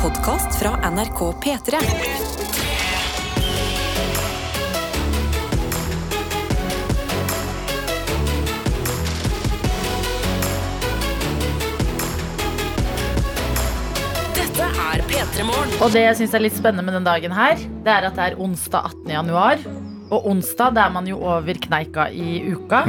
podkast fra NRK P3. Dette er P3 Morgen. Og det jeg syns er litt spennende med den dagen her, det er at det er onsdag 18. januar. Og onsdag det er man jo over kneika i uka.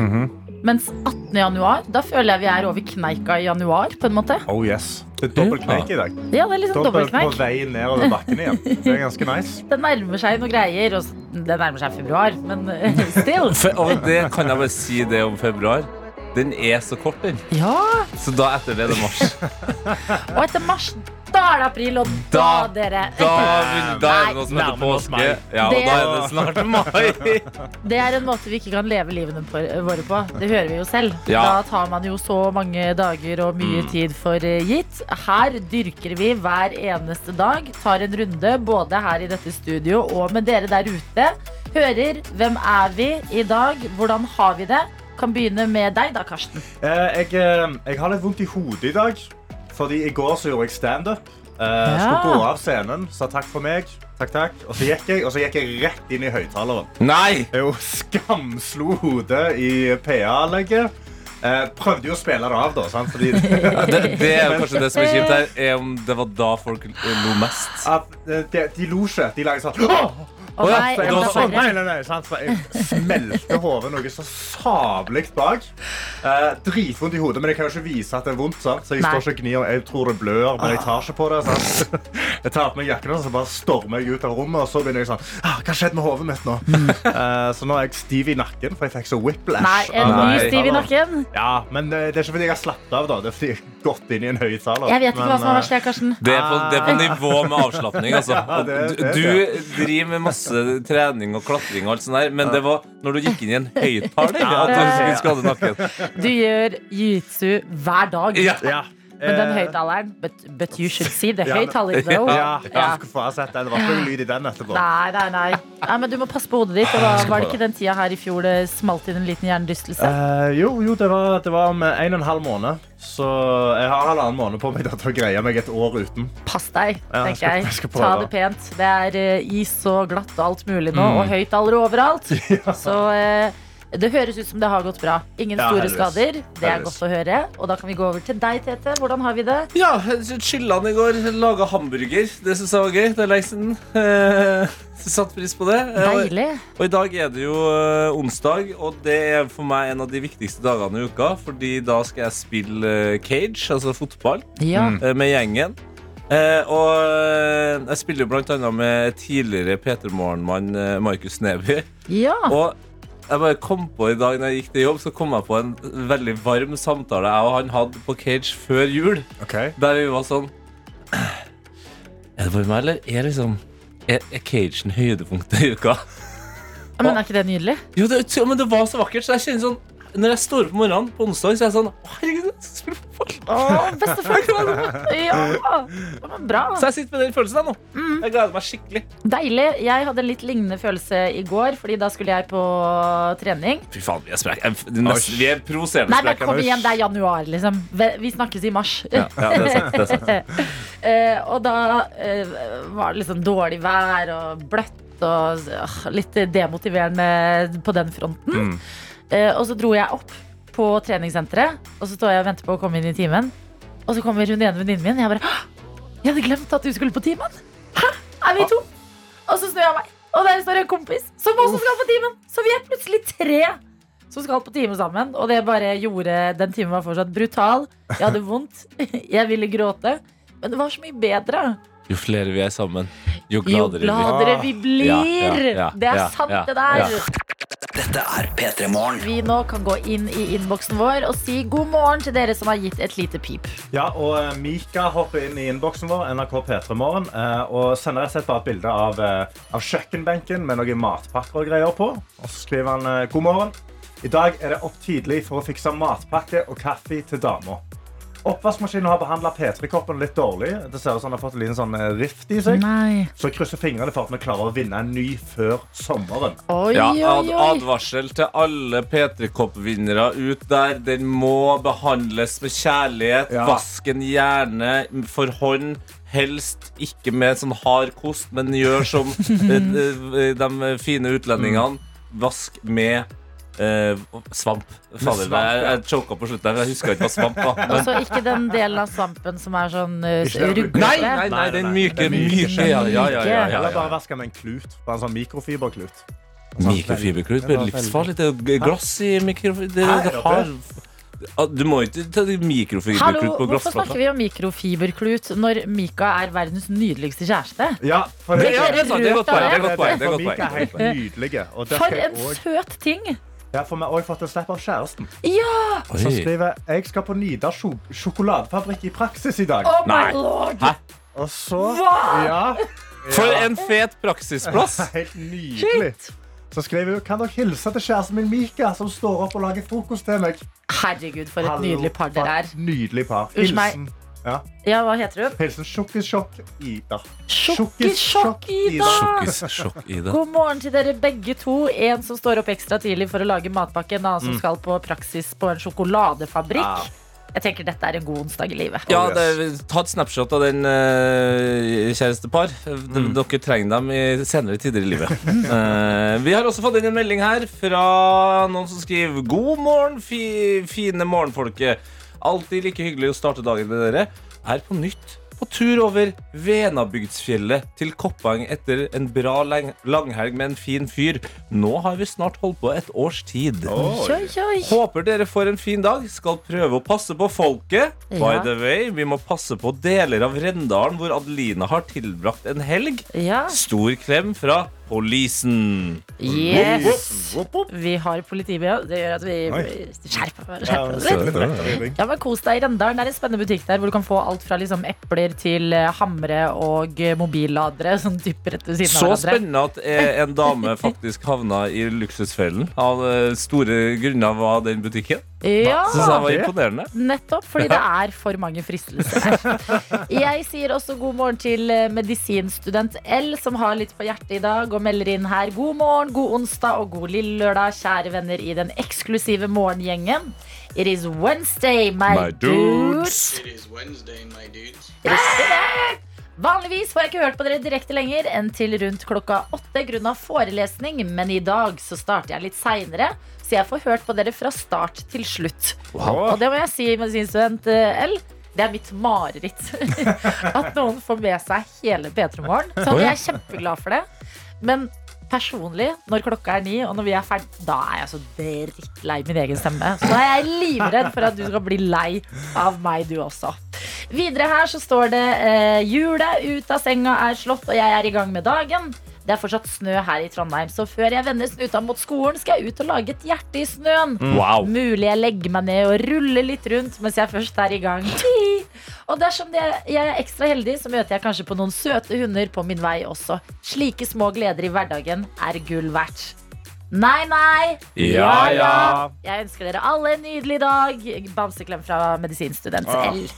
Mens 18. januar, da føler jeg vi er over kneika i januar, på en måte. Oh yes. Det er dobbelt kneik i dag. Ja, det er liksom Dobbelt på vei nedover bakken igjen. Det er ganske nice. Det nærmer seg noen greier. Og det nærmer seg februar, men eh, still. Og det kan jeg bare si det om februar. Den er så kort, den. Ja. Så da etter det er det mars. Og etter mars, da er det april, og da, Da- dere Da, vil- da er det noe som heter påske. Ja, og Det- da er det snart mai. Det er en måte vi ikke kan leve livene på, våre på. Det hører vi jo selv. Ja. Da tar man jo så mange dager og mye tid for eh, gitt. Her dyrker vi hver eneste dag. Tar en runde både her i dette studio og med dere der ute. Hører hvem er vi i dag? Hvordan har vi det? Kan begynne med deg da, Karsten. Eh, jeg, eh, jeg har litt vondt i hodet i dag. Fordi i går så gjorde jeg standup. Uh, Skulle gå av scenen, sa takk for meg. Takk, takk. Og så gikk jeg, og så gikk jeg rett inn i høyttaleren. Nei! Jeg jo skamslo hodet i PA-anlegget. Eh, prøvde jo å spille det av, da. Sant? Fordi Det, det er kanskje det som er kjipt her, er om det var da folk lo mest. at, eh, de, de lo ikke. De lagde sånn! Å ja, nei, enda sånn, nei, nei, nei, sant? Jeg smelte hodet noe så sablig bak. Eh, dritvondt i hodet, men jeg kan jo ikke vise at det er vondt. Sant? Så jeg Nei. står ikke og gnir. Jeg tror det blør, men jeg tar ikke på det. Sant? Jeg tar på meg jakken og så bare stormer jeg ut av rommet. Og så begynner jeg sånn ah, Hva skjedde med hodet mitt nå? Eh, så nå er jeg stiv i nakken, for jeg fikk så whiplash. Nei, en ny Nei. stiv i nakken. Ja, men eh, det er ikke fordi jeg har slappet av, da. Det er fordi jeg har gått inn i en høyttaler. Jeg vet ikke hva som har vært Karsten. Det er, på, det er på nivå med avslapning. Altså. Du driver med masse trening og klatring, og alt sånt der, men det var når du gikk inn i en høyttaler at du skulle skade nakken. Du gjør jiu-jitsu hver dag. Ja. Ja. Med den Eh, høyttaleren. But, but you should see the Ja, men- høyttaler, though. Ja, Ja. ja. Få sett den. Det var ikke noe lyd i den etterpå. Nei, nei, nei. nei, men Du må passe på hodet ditt. Og da var det ikke den tida her i fjor det smalt inn en liten hjernerystelse? Uh, jo, jo det, var, det var om en og en halv måned. Så jeg har halvannen måned på meg til å greie meg et år uten. Pass deg, Ja, jeg tenker skal- jeg. skal Ta det pent. Det er eh, is og glatt og alt mulig nå, og høyttalere overalt. Så eh, det høres ut som det har gått bra. Ingen Ja, store heldigvis. skader. Det er Heldigvis. godt å høre. Og da kan vi gå over til deg, Tete. Hvordan har vi det? Ja, chillan i går. Laga hamburger. Det syns jeg var gøy. Det er lenge siden. Eh, Satt pris på det. Deilig. og- Og i dag er det jo eh, onsdag, og det er for meg en av de viktigste dagene i uka. Fordi da skal jeg spille eh, cage, altså fotball, Ja. eh, med gjengen. Eh, og eh, jeg spiller jo blant annet med tidligere P3 Morgen-mann eh, Markus Neby. ja. Og jeg bare kom på i dag når jeg gikk til jobb, så kom jeg på en veldig varm samtale jeg og han hadde på cage før jul. Der vi var sånn Er det bare meg, eller er liksom Er, er cagen høydepunktet i uka? Men er ikke det nydelig? Jo, det, men det var så vakkert, så jeg kjenner sånn Når jeg står opp om morgenen på onsdag, så er jeg sånn Å, herregud, jeg skal spille fotball. Å, beste følelsen! Ja. Bra. Så jeg sitter med den følelsen jeg nå. Jeg gleder meg skikkelig. Deilig. Jeg hadde en litt lignende følelse i går, Fordi da skulle jeg på trening. Fy faen, vi er sprek. Vi er provoserende Nei, men kom igjen, det er januar, liksom. Vi snakkes i mars. Ja, ja, det er sant. Det er sant. Eh, og da uh, var det liksom dårlig vær og bløtt og uh, litt demotiverende på den fronten. Eh, og så dro jeg opp på treningssenteret, og så står jeg og venter på å komme inn i timen. Og så kommer hun ene venninnen min. og Jeg bare Jeg hadde glemt at du skulle på timen! Hæ? Er vi to? Og så snur jeg meg, og der står en kompis som også skal på timen! Så vi er plutselig tre som skal på time sammen. Og det bare gjorde Den timen var fortsatt brutal. Jeg hadde vondt. Jeg ville gråte. Men det var så mye bedre. Jo flere vi er sammen, jo Jo gladere vi gladere vi blir. Ja, ja, ja, det er sant, det der. Dette er P3 Morgen. Vi nå kan gå inn i innboksen vår og si god morgen til dere som har gitt et lite pip. Ja, og eh, Mika hopper inn i innboksen vår, NRK P3 Morgen, eh, og sender rett og slett bare et bilde av, eh, av kjøkkenbenken med noen matpakker og greier på. Og så skriver han god morgen. I dag er det opp tidlig for å fikse matpakke og kaffe til dama. Oppvaskmaskinen har behandla P3-koppen litt dårlig. Det ser ut som den har fått en liten sånn eh, rift i seg. Nei. Så krysser fingrene for at vi klarer å vinne en ny før sommeren. Oi, Ja, oi, ad oi. advarsel til alle P3-kopp-vinnere ut der. Den må behandles med kjærlighet. Ja. Vask den gjerne for hånd. Helst ikke med sånn hard kost, men gjør som eh, eh, de fine utlendingene. Vask med eh, svamp. Fader, svamp, jeg, ja. jeg choka på slutten. Jeg huska ikke hva svamp var. Men, Og ikke den delen av svampen som er sånn uh, ruglete. nei, nei, nei, den myke, myke myke. Ja, ja, ja, ja, ja, Eller bare vaske med en klut. Bare en sånn mikrofiberklut. Mikrofiberklut Det blir livsfarlig. Det er glass i mikrofiber... Det, Nei, det det har Ja, Du må ikke ta mikrofiberklut Hallo, på hvorfor snakker vi om mikrofiberklut når Mika er verdens nydeligste kjæreste? Ja, for Det, det, ja, det er. Det er godt poeng. For Mika er helt nydelig. For en søt ting! Ja, for vi har også fått en snap av kjæresten. Ja! Som Oi. skriver Jeg skal på Nidar sjo- sjokoladefabrikk i praksis i dag. Oh my Nei. lord! Hæ? Og så Hva? Ja. For en fet praksisplass! Helt nydelig. Så skriver hun Kan dere hilse til kjæresten min Mika, som står opp og lager frokost til meg. Herregud, for et Hallo, nydelig par dere er. Nydelig par. Hilsen, ja. Ja, hva heter du? Hilsen Sjokkis-sjokk Ida. Sjokkis-sjokk, Ida! Sjokkis-sjokk i. God morgen til dere begge to. En som står opp ekstra tidlig for å lage matpakke. En annen som skal på praksis på en sjokoladefabrikk. Ja. Jeg tenker dette er en god onsdag i livet. Ja, det, Ta et snapshot av den uh, kjærestepar. Mm. Dere trenger dem i senere tider i livet. uh, vi har også fått inn en melding her fra noen som skriver God morgen, fi, fine morgenfolket. Alltid like hyggelig å starte dagen med dere. Er på nytt på tur over Venabygdsfjellet til Koppang etter en bra lang langhelg med en fin fyr. Nå har vi snart holdt på et års tid. Oi. Håper dere får en fin dag. Skal prøve å passe på folket. By the way, vi må passe på deler av Rendalen hvor Adelina har tilbrakt en helg. Ja. Stor klem fra polisen. Yes. Vi har politibil. Det gjør at vi skjerper, Ja, oss litt. Ja, men Kos deg i Rendalen. Det er en spennende butikk der hvor du kan få alt fra liksom epler til eh, hamre og eh, mobilladere. Sånn type rett ved siden Så av hverandre. spennende at eh, en dame faktisk havna i luksusfellen av store grunner var den butikken. Ja, Syns jeg var imponerende. nettopp fordi det er for mange fristelser her. Jeg sier også god morgen til eh, medisinstudent L, som har litt på hjertet i dag, og melder inn her. God morgen, god onsdag og god lille lørdag, kjære venner i den eksklusive morgengjengen. It is Wednesday, my, My dudes. dudes. It is Wednesday, my dudes. Vanligvis får jeg ikke hørt på dere direkte lenger enn til rundt klokka åtte grunna forelesning, men i dag så starter jeg litt seinere, så jeg får hørt på dere fra start til slutt. Og det må jeg si, medisinstudent eh, L. Det er mitt mareritt. At noen får med seg hele P3 Morgen. Så jeg er kjempeglad for det. Men personlig, når klokka er ni, og når vi er ferdig, da er jeg så drittlei min egen stemme. Så da er jeg livredd for at du skal bli lei av meg, du også. Videre her så står det eh, hjulet ut av senga er slått, og jeg er i gang med dagen. Det er fortsatt snø her i Trondheim, så før jeg vender snuta mot skolen, skal jeg ut og lage et hjerte i snøen. Wow. Mulig jeg legger meg ned og ruller litt rundt mens jeg først er i gang. Og dersom det, jeg er ekstra heldig, så møter jeg kanskje på noen søte hunder på min vei også. Slike små gleder i hverdagen er gull verdt. Nei, nei. Ja, ja. Jeg ønsker dere alle en nydelig dag. Bamseklem fra medisinstudent Ah. L.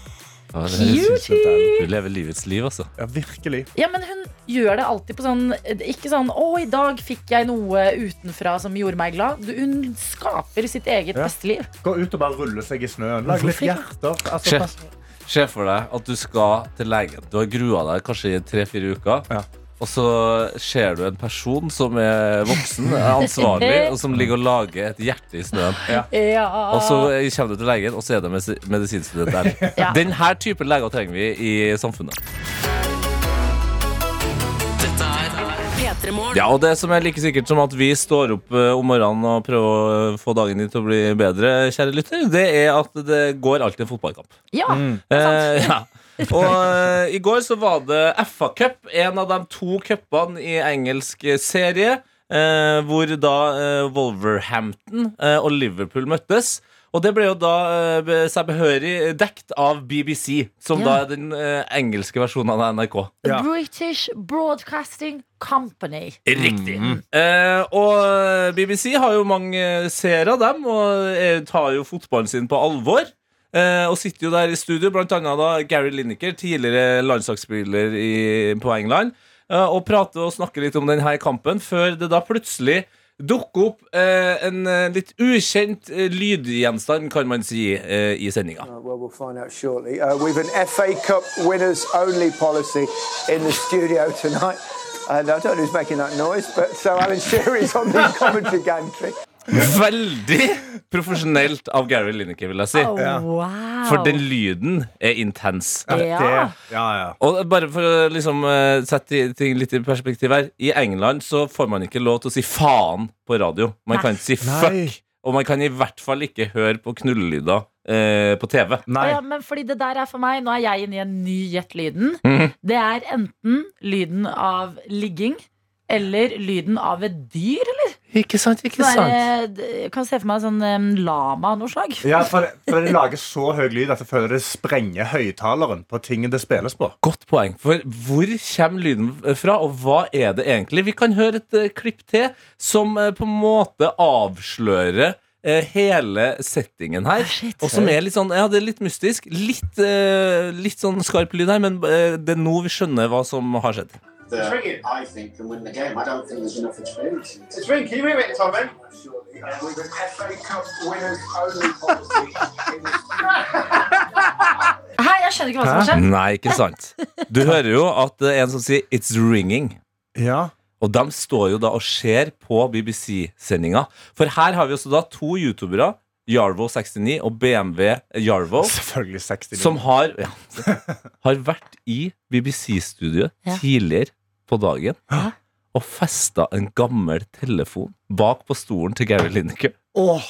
Ja, det synes jeg det er- Du lever livets liv, altså. Ja, virkelig. Ja, men hun gjør det alltid på sånn Ikke sånn 'Å, i dag fikk jeg noe utenfra som gjorde meg glad'. Du- Hun skaper sitt eget Ja. beste liv. Gå ut og bare rulle seg i snøen. Lag litt Hvorfor ikke? hjerter. Altså, Sjef. Se for deg at du skal til legen. Du har grua deg kanskje i tre-fire uker. Ja. Og så ser du en person som er voksen, er ansvarlig, og som ligger og lager et hjerte i snøen. Ja. Og så kommer du til legen, og så er det medisinstudent der. Ja. Denne typen leger trenger vi i samfunnet. Dette P3 Morgen. Ja, og det som er like sikkert som at vi står opp eh, om morgenen og prøver å få dagen din til å bli bedre, kjære lytter, det er at det går alltid en fotballkamp. ja. Eh, ja. Og uh, i går så var det FA Cup, en av de to cupene i engelsk serie, Uh, hvor da uh, Wolverhampton og Liverpool møttes. Og det ble jo da seg behørig dekt av BBC, som Ja. da er den engelske versjonen av NRK. Ja. British Broadcasting Company. Riktig. Eh, og BBC har jo mange seere av dem, og tar jo fotballen sin på alvor. Eh, og sitter jo der i studio, blant annet da Gary Lineker, tidligere landslagsspiller i, på England, eh, og prater og snakker litt om denne kampen, før det da plutselig dukker opp eh, en eh, litt ukjent eh, lydgjenstand, kan man si, eh, i sendinga. Uh, well, we'll find out shortly. Uh, we've an FA Cup winners only policy in the studio tonight. And I don't know who's making that noise, but so Alan Shearer is on the commentary gantry. Veldig profesjonelt av Gary Lineker, vil jeg si. Oh, wow. For den lyden er intens. Ja. Ja, ja. Og bare for å liksom eh, sette ting litt i perspektiv her I England så får man ikke lov til å si faen på radio. Man kan ikke si fuck. Nei. Og man kan i hvert fall ikke høre på knullelyder eh, på TV. Nei. Ja, men fordi det der er for meg Nå er jeg inne i en ny Gjett-lyden. Mm. Det er enten lyden av ligging eller lyden av et dyr, eller? Ikke sant, ikke sant. jeg kan se for meg sånn um, lama av noe slag. Ja, for, for det lager så høy lyd at jeg føler det sprenger høyttaleren på tingen det spilles på. Godt poeng. For hvor kommer lyden fra, og hva er det egentlig? Vi kan høre et uh, klipp til som uh, på en måte avslører eh, hele settingen her. Shit. Og som er litt sånn, ja, det er litt mystisk. Litt, litt sånn skarp lyd her, men det er nå vi skjønner hva som har skjedd. That I think can win the game. I don't think there's enough experience. It's ringing. can you hear it, Tommy? Uh, we've an FA Cup winners only policy Hei, jeg skjønner ikke hva som har skjedd. Nei, ikke sant. Du hører jo at det er en som sier 'it's ringing'. Ja. Og de står jo da og ser på BBC-sendinga. For her har vi også da to youtubere, Jarvo69 og BMW Jarvo, Selvfølgelig 69. som har, ja, har vært i BBC-studioet Ja. tidligere på dagen Ja. og festa en gammel telefon bak på stolen til Gary Lineker. Åh,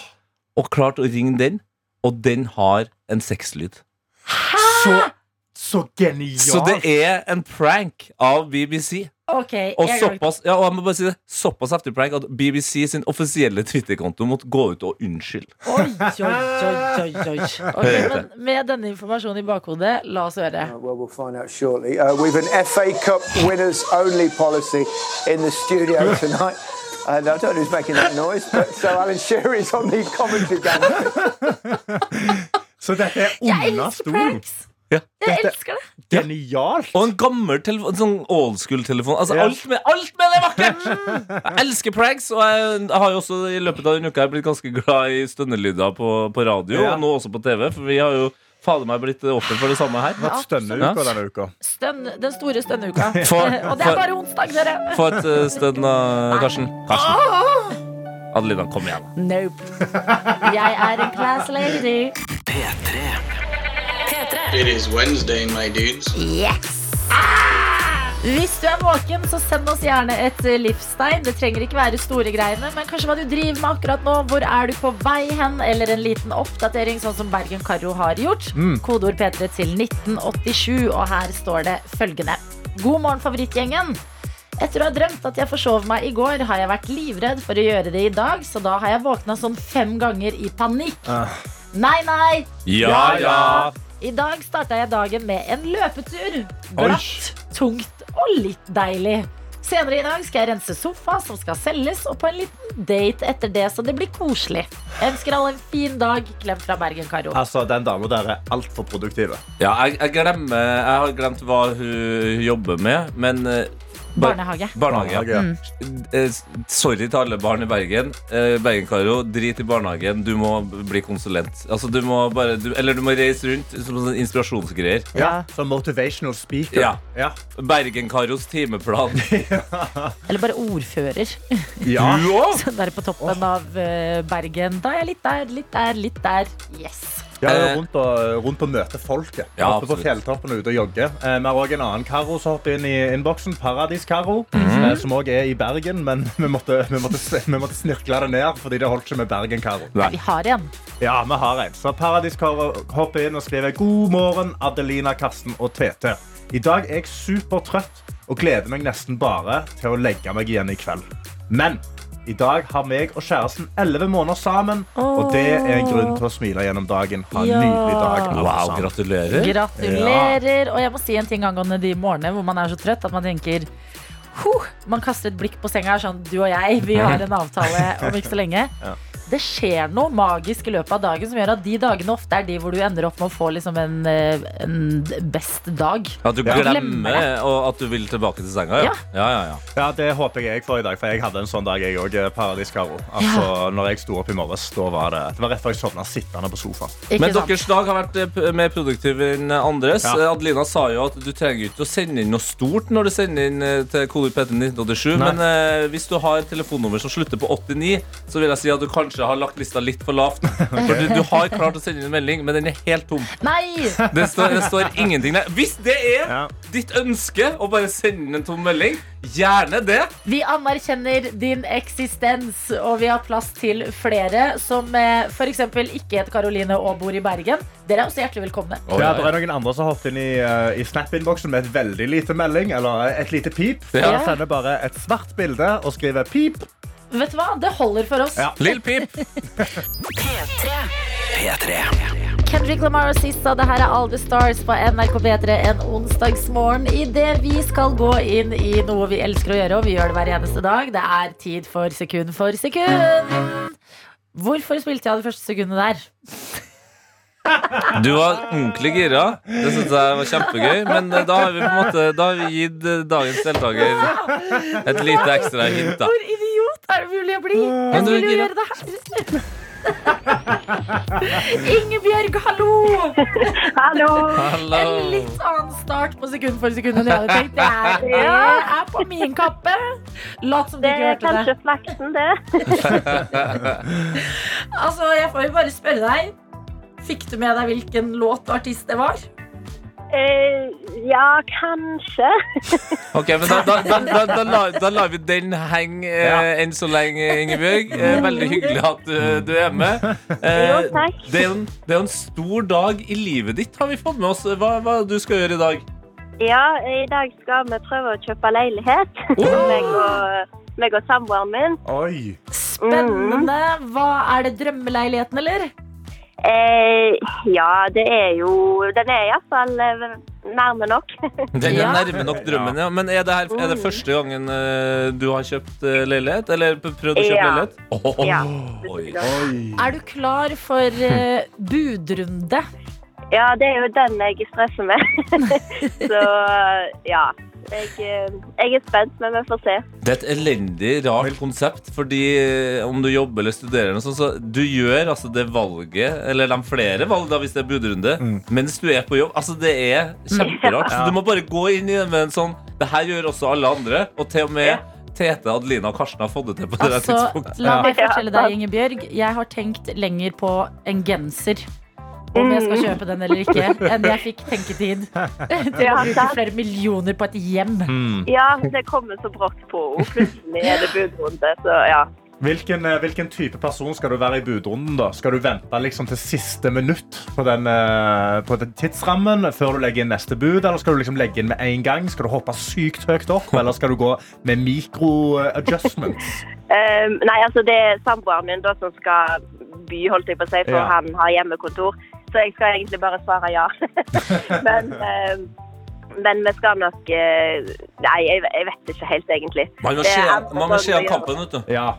Og klart å ringe den, og den har en sexlyd. så, så genialt. Så det er en prank av BBC. Ok, Og såpass, ja, og jeg må bare si det Såpass heftig prank at BBC sin offisielle Twitter-konto måtte gå ut og unnskylde. Oi, oi, oi, oi, okay, men med denne informasjonen i bakhodet, la oss høre. Uh, well, we'll find out shortly. Uh, we've an FA Cup winners only policy in the studio tonight. And I don't know who's making that noise, but so Alan Shearer is on the commentary gantry. Så dette er under stolen. Ja. Jeg elsker det. Genialt. Og en gammel telefon, en sånn old school-telefon. Altså, Ja. alt, med, alt med det er vakkert! Jeg elsker pranks, og jeg, jeg har jo også i løpet av denne uka blitt ganske glad i stønnelyder på, på radio, Ja. og nå også på TV, for vi har jo fader meg blitt offer for det samme her. Vært stønneuka Ja. denne uka. Stønn, den store stønneuka. For- Og det er for- bare onsdag, dere. Få et uh, stønn, da, Karsten. Karsten. Adelina, kom igjen. Nope. Jeg er en class lady. P3. It is Wednesday, my dudes. Yes! Hvis du er våken, så send oss gjerne et eh, livstegn. Det trenger ikke være store greiene, men kanskje hva du driver med akkurat nå. Hvor er du på vei hen? Eller en liten oppdatering, sånn som Bergen-Karo har gjort. Kodeord P3 til 1987, og her står det følgende. God morgen, favorittgjengen. Etter å ha drømt at jeg forsov meg i går, har jeg vært livredd for å gjøre det i dag, så da har jeg våkna sånn fem ganger i panikk. Nei, nei! Ja, ja. I dag starta jeg dagen med en løpetur. Glatt, tungt og litt deilig. Senere i dag skal jeg rense sofa som skal selges, og på en liten date etter det, så det blir koselig. Jeg ønsker alle en fin dag. Klem fra Bergen-Karo. Altså, Den dama der er altfor produktiv. ja jeg, jeg glemmer Jeg har glemt hva hun jobber med, men eh, Barnehage. Barnehage. ja. Mm. Eh, Sorry til alle barn i Bergen. Eh, Bergen-Karo, drit i barnehagen. Du må bli konsulent. Altså, du må bare, du, eller du må reise rundt som sånn inspirasjonsgreier. Ja, Som motivational speaker. Ja. Ja. Bergen-Karos timeplan. Eller bare ordfører. ja. Du òg? Sånn Der på toppen av eh, Bergen. Da er jeg litt der, litt der, litt der. Yes. Ja, Eh, rundt, og, rundt og møte folket. Ja, Oppe på absolutt. fjelltoppen og ute og jogge. Eh, vi har òg en annen Karo som hopper inn i innboksen. Paradis-Karo. Mm -hmm. Som òg er i Bergen, men vi måtte, vi, måtte, vi måtte snirkle det ned fordi det holdt ikke med Bergen-Karo. Vi har en. Ja, vi har en. Så Paradis-Karo hopper inn og skriver God morgen, Adelina, Karsten og Tete. I dag er jeg supertrøtt og gleder meg nesten bare til å legge meg igjen i kveld. Men i dag har meg og kjæresten 11 måneder sammen, og det er en grunn til å smile gjennom dagen. Ha en Ja. nydelig dag. Wow, gratulerer. Gratulerer. Og jeg må si en ting angående de morgenene hvor man er så trøtt at man tenker huh, Man kaster et blikk på senga. Sånn, du og jeg, vi har en avtale om ikke så lenge. Det skjer noe magisk i løpet av dagen som gjør at de dagene ofte er de hvor du ender opp med å få liksom en, eh, en best dag. At du Glemmer glemmer og at du vil tilbake til senga? Ja, Ja. ja, ja, ja. Ja, Det håper jeg jeg får i dag, for jeg hadde en sånn dag, jeg òg, Paradis Karo. Altså, når jeg sto opp i morges, da var det Det var rett før jeg sovna sittende på sofaen. Ikke Men sant? deres dag har vært eh, mer produktiv enn andres. Ja. Adelina sa jo at du trenger ikke å sende inn noe stort når du sender inn eh, til kodet PT1987, men eh, hvis du har telefonnummer som slutter på 89, så vil jeg si at du kanskje har lagt lista litt for lavt. For du, du har klart å sende inn en melding, men den er helt tom. Nei! Det står, det står ingenting der. Hvis det er Ja. ditt ønske å bare sende inn en tom melding, gjerne det. Vi anerkjenner din eksistens, og vi har plass til flere som eh, f.eks. ikke heter Karoline og bor i Bergen. Dere er også hjertelig velkomne. Ja, det er noen andre som har hoppet inn i, eh, i Snap-innboksen med et veldig lite melding, eller et lite pip. Ja. Jeg sender bare et svart bilde og skriver pip. Vet du hva? Det holder for oss. Ja. Lill Pip. Kendrick Lamar og Sissa, det her er All The Stars på NRK P3 en onsdagsmorgen. Idet vi skal gå inn i noe vi elsker å gjøre, og vi gjør det hver eneste dag. Det er tid for sekund for sekund. Hvorfor spilte jeg det første sekundet der? Du var ordentlig gira. Det synes jeg var kjempegøy. Men eh, da har vi på en måte Da har vi gitt eh, dagens deltaker et lite ekstra hint. da Hvor er det mulig å bli? Jeg er skulle jo gjøre det her. Ingebjørg, hallo! Hallo. Hallo. En litt annen start på sekund for sekund enn jeg hadde tenkt. Det er, det er på min kappe. Lat som du Det ikke er hørte kanskje det. flaksen, det. Altså, Jeg får jo bare spørre deg. Fikk du med deg hvilken låt og artist det var? Eh, ja, kanskje. Ok, men Da, da, da, da, da, lar, da lar vi den henge eh, enn så lenge, Ingebjørg. Eh, veldig hyggelig at du, du er med. Eh, Jo, takk. det, er en, det er en stor dag i livet ditt, har vi fått med oss. Hva, hva du skal gjøre i dag? Ja, i dag skal vi prøve å kjøpe leilighet. meg, og, meg og samboeren min. Oi. Spennende. Hva Er det drømmeleiligheten, eller? Eh, ja, det er jo Den er iallfall nærme nok. Den er nærme nok drømmen, ja. Men er det, her, er det første gangen eh, du har kjøpt eh, leilighet? Eller prøvd å kjøpe Ja. leilighet? Oh, Ja. Oi. Oi. Er du klar for uh, budrunde? Ja, det er jo den jeg stresser med. Så ja. Jeg, eh, jeg er spent, men vi får se. Det er et elendig rart konsept, fordi eh, om du jobber eller studerer, noe sånt, så du gjør altså det valget, eller de flere valg da, hvis det er budrunde, mens du er på jobb. Altså Det er kjemperart. Så du må bare gå inn i det med en sånn Det her gjør også alle andre, og til og med Tete, Adelina og Karsten har fått det til på det Altså, tidspunktet. la meg fortelle deg, Ingebjørg. Jeg har tenkt lenger på en genser. Om jeg skal kjøpe den eller ikke, enn jeg fikk tenketid til å bruke flere millioner på et hjem. Ja, det kommer så brått på. og Plutselig er det budrunde, så ja. Hvilken, eh, hvilken type person skal du være i budrunden? da? Skal du vente liksom til siste minutt på den, eh, på den tidsrammen før du legger inn neste bud? Eller skal du liksom legge inn med en gang? Skal du hoppe sykt høyt opp? Eller skal du gå med mikro-adjustments? Um, nei, altså det er samboeren min da som skal by, holdt jeg på å si, for Ja. han har hjemmekontor. Så jeg skal egentlig bare svare ja. men, um, men vi skal nok eh, Nei, jeg, jeg vet ikke helt, egentlig. Man må se, man må se an kampen, vet du. Ja.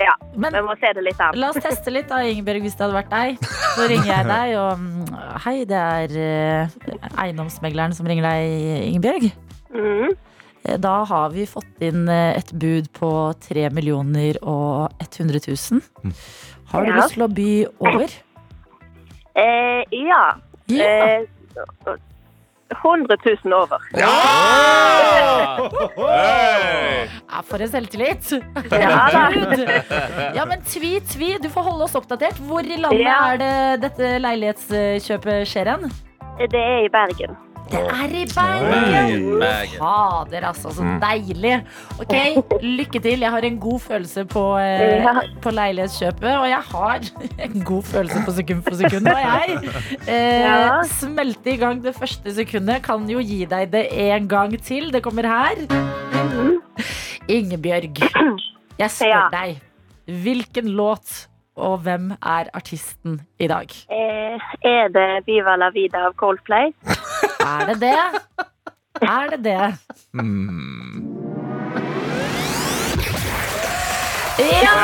Ja, Men vi må se det litt an. la oss teste litt, da, Ingebjørg, hvis det hadde vært deg. Så ringer jeg deg, og mm, hei, det er eh, eiendomsmegleren som ringer deg, Ingebjørg. Mhm. Eh, Da har vi fått inn eh, et bud på 3 millioner og 100 000. Har du Ja. lyst til å by over? Eh, ja. Ja. Eh, 100 000 over. Hey! Ja, for en selvtillit! Ja, da. Ja, men tvi, tvi, du får holde oss oppdatert. Hvor i landet Ja. er det dette leilighetskjøpet skjer hen? Det er i Bergen. Det er i Bergen! Fader, altså. Så deilig. Ok, lykke til. Jeg har en god følelse på, eh, på leilighetskjøpet. Og jeg har en god følelse på sekund for sekund. Og jeg eh, smelte i gang det første sekundet. Kan jo gi deg det en gang til. Det kommer her. Ingebjørg, jeg spør Ja. deg. Hvilken låt og hvem er artisten i dag? Eh, er det Viva la vida av Coldplay? Er det det? Er det det? Ja!